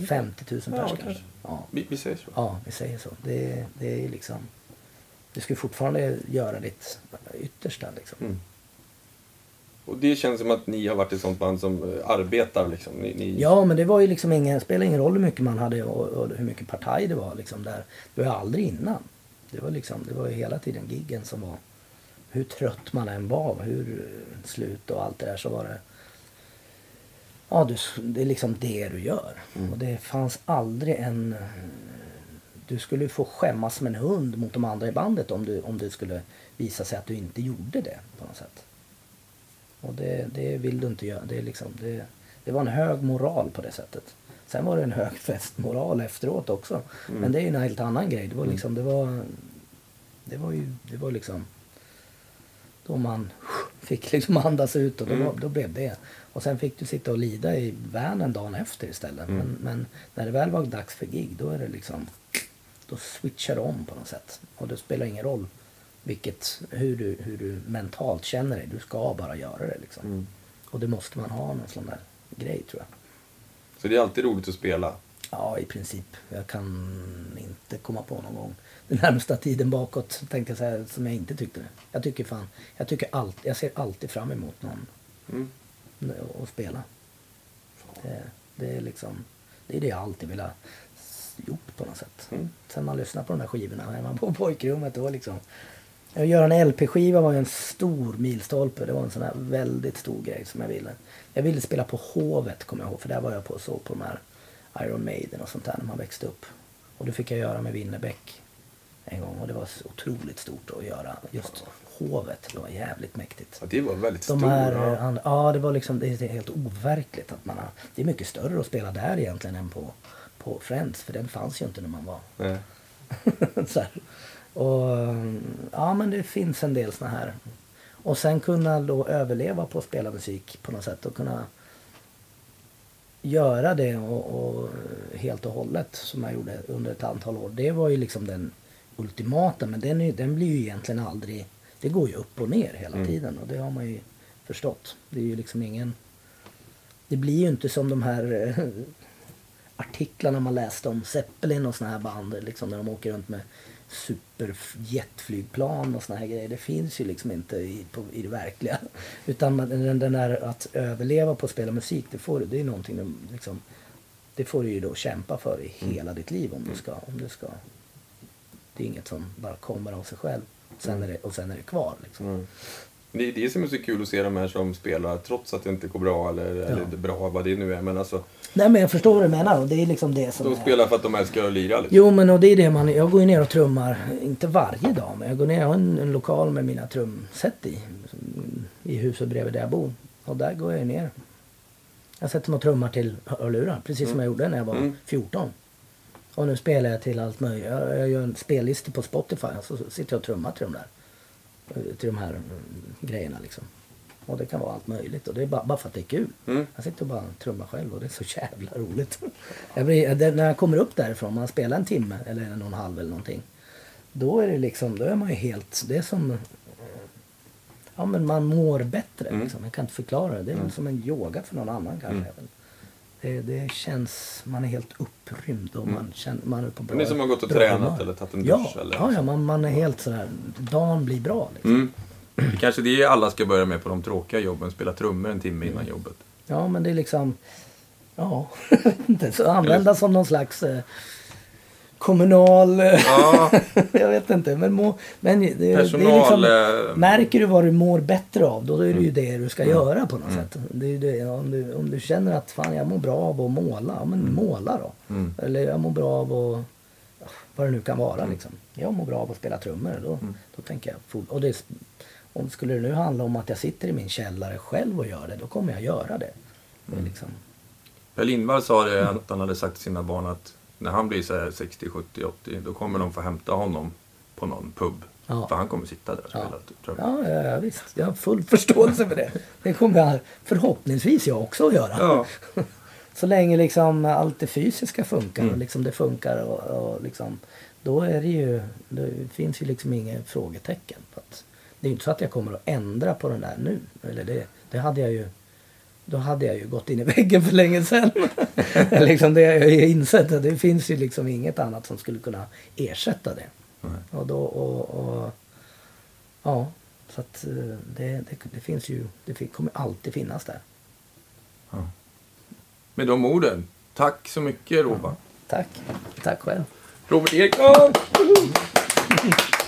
50 000 pers
Ja,
kanske?
kanske.
Ja.
Vi, vi säger så.
Ja, vi säger så. Det, det är liksom... Du ska fortfarande göra ditt yttersta liksom.
Mm. Och det känns som att ni har varit ett sånt band som eh, arbetar liksom. Ni, ni...
Ja, men det var ju liksom ingen, det spelade ingen roll hur mycket man hade och, och hur mycket partaj det var liksom där. Det var aldrig innan. Det var liksom, det var ju hela tiden giggen som var, hur trött man än var, hur slut och allt det där så var det, ja du, det är liksom det du gör. Och det fanns aldrig en, du skulle få skämmas som en hund mot de andra i bandet om du, om det skulle visa sig att du inte gjorde det på något sätt. Och det, det vill du inte göra. Det, är liksom, det, det var en hög moral på det sättet. Sen var det en hög festmoral efteråt också. Men det är ju en helt annan grej. Det var liksom, det var, det var ju, det var liksom då man fick liksom andas ut och då, var, då blev det. Och sen fick du sitta och lida i vanen dagen efter istället. Men, men när det väl var dags för gig då är det liksom, då switchar du om på något sätt. Och det spelar ingen roll vilket, hur, du, hur du mentalt känner dig. Du ska bara göra det liksom.
Mm.
Och det måste man ha någon sån där grej tror jag.
Så det är alltid roligt att spela.
Ja, i princip. Jag kan inte komma på någon gång den närmsta tiden bakåt tänkte jag säga som jag inte tyckte det. Jag tycker fan, jag tycker allt, jag ser alltid fram emot någon
Mm.
Att spela. Det, det är liksom, det är det jag alltid vill ha gjort på något sätt.
Mm.
Sen man lyssnar på de där skivorna hemma på pojkrummet då liksom. Att göra en LP-skiva var ju en stor milstolpe. Det var en sån här väldigt stor grej som jag ville. Jag ville spela på Hovet kommer jag ihåg. För där var jag på och såg på de här Iron Maiden och sånt där när man växte upp. Och det fick jag göra med Winnerbäck en gång. Och det var otroligt stort att göra just Hovet. Det var jävligt mäktigt.
Ja, det var väldigt
De
stor.
här,
ja.
eh, ja, det var liksom, det är helt overkligt att man har, det är mycket större att spela där egentligen än på, på Friends, för den fanns ju inte när man var
Nej.
så här. Och mm, ja, men det finns en del såna här. Och sen kunna då överleva på att spela musik på något sätt och kunna göra det och, och helt och hållet som jag gjorde under ett antal år. Det var ju liksom den ultimata, men den, är, den blir ju egentligen aldrig, det går ju upp och ner hela
Mm.
tiden och det har man ju förstått. Det är ju liksom ingen, det blir ju inte som de här eh, artiklarna man läste om Zeppelin och såna här band liksom när de åker runt med superjetflygplan och såna här grejer. Det finns ju liksom inte i, på, i det verkliga. Utan den, den där att överleva på att spela musik, det, får, du- det är någonting du liksom, det får du ju då kämpa för i hela ditt liv om du ska, om du ska. Det är inget som bara kommer av sig själv. Sen är det, och sen är det kvar liksom.
Mm. Det är det som är så kul att se de här som spelar trots att det inte går bra eller, eller det är bra vad det nu är. Men alltså,
Nej men jag förstår vad du menar det är liksom det som
de
är.
spelar för att de älskar att lira. Liksom.
Jo men och det är det man, jag går ju ner och trummar, inte varje dag men jag går ner, jag har en, en lokal med mina trumset i. I huset bredvid där jag bor. Och där går jag ner. Jag sätter mig och trummar till hörlurar, precis som jag gjorde när jag var
Mm.
14. Och nu spelar jag till allt möjligt. Jag, gör en spellista på Spotify och så sitter jag och trummar till de där. Till de här mm, grejerna liksom. Och det kan vara allt möjligt och det är bara, bara för att det är kul.
Mm.
Jag sitter och bara trummar själv och det är så jävla roligt. Jag blir, när jag kommer upp därifrån, man spelar en timme eller en och en halv eller någonting. Då är det liksom, då är man ju helt, det är som, ja men man mår bättre
Mm.
liksom. Jag kan inte förklara det. Det är väl som en yoga för någon annan kanske.
Mm.
Det, det känns, man är helt upprymd och man känner, man är på bra
det är som att ha gått och tränat eller tagit en
ja,
dusch. Eller,
Ja, ja man, man är helt sådär, dagen blir bra liksom.
Mm. Det kanske det alla ska börja med på de tråkiga jobben. Spela trummor en timme innan jobbet.
Ja, men det är liksom... Ja, så använda som någon slags eh, kommunal... eh,
Ja,
jag vet inte. Men, må, men det, det är
personal...
liksom,
eh,
märker du vad du mår bättre av, då är det
Mm.
ju det du ska göra på något sätt. Det är det, om, du, om du känner att fan, jag mår bra av att måla, ja, men måla då.
Mm.
Eller jag mår bra av att... Vad det nu kan vara liksom. Jag mår bra av att spela trummor. Då,
Mm.
då tänker jag... Och det, om skulle det nu handla om att jag sitter i min källare själv och gör det, då kommer jag göra det. det
Mm.
liksom,
Per Lindvall sa det att han hade sagt till sina barn att när han blir så här 60, 70, 80 då kommer de få hämta honom på någon pub.
Ja.
För han kommer sitta där och spela trummor.
Ja, ja, ja, visst. Jag har full förståelse för det. Det kommer jag förhoppningsvis jag också att göra.
Ja.
Så länge liksom allt det fysiska funkar
Mm.
och liksom det funkar och, och liksom, då är det ju, det finns ju liksom inga frågetecken. För att, det är ju inte så att jag kommer att ändra på den där nu. Eller det, det hade jag ju, då hade jag ju gått in i väggen för länge sedan. liksom det har jag ju insett att det finns ju liksom inget annat som skulle kunna ersätta det.
Nej.
Och då, och, och ja, så att eh, det, det, det finns ju, det kommer alltid finnas där.
Med de orden, tack så mycket Robert.
Tack, tack själv.
Robert Eriksson!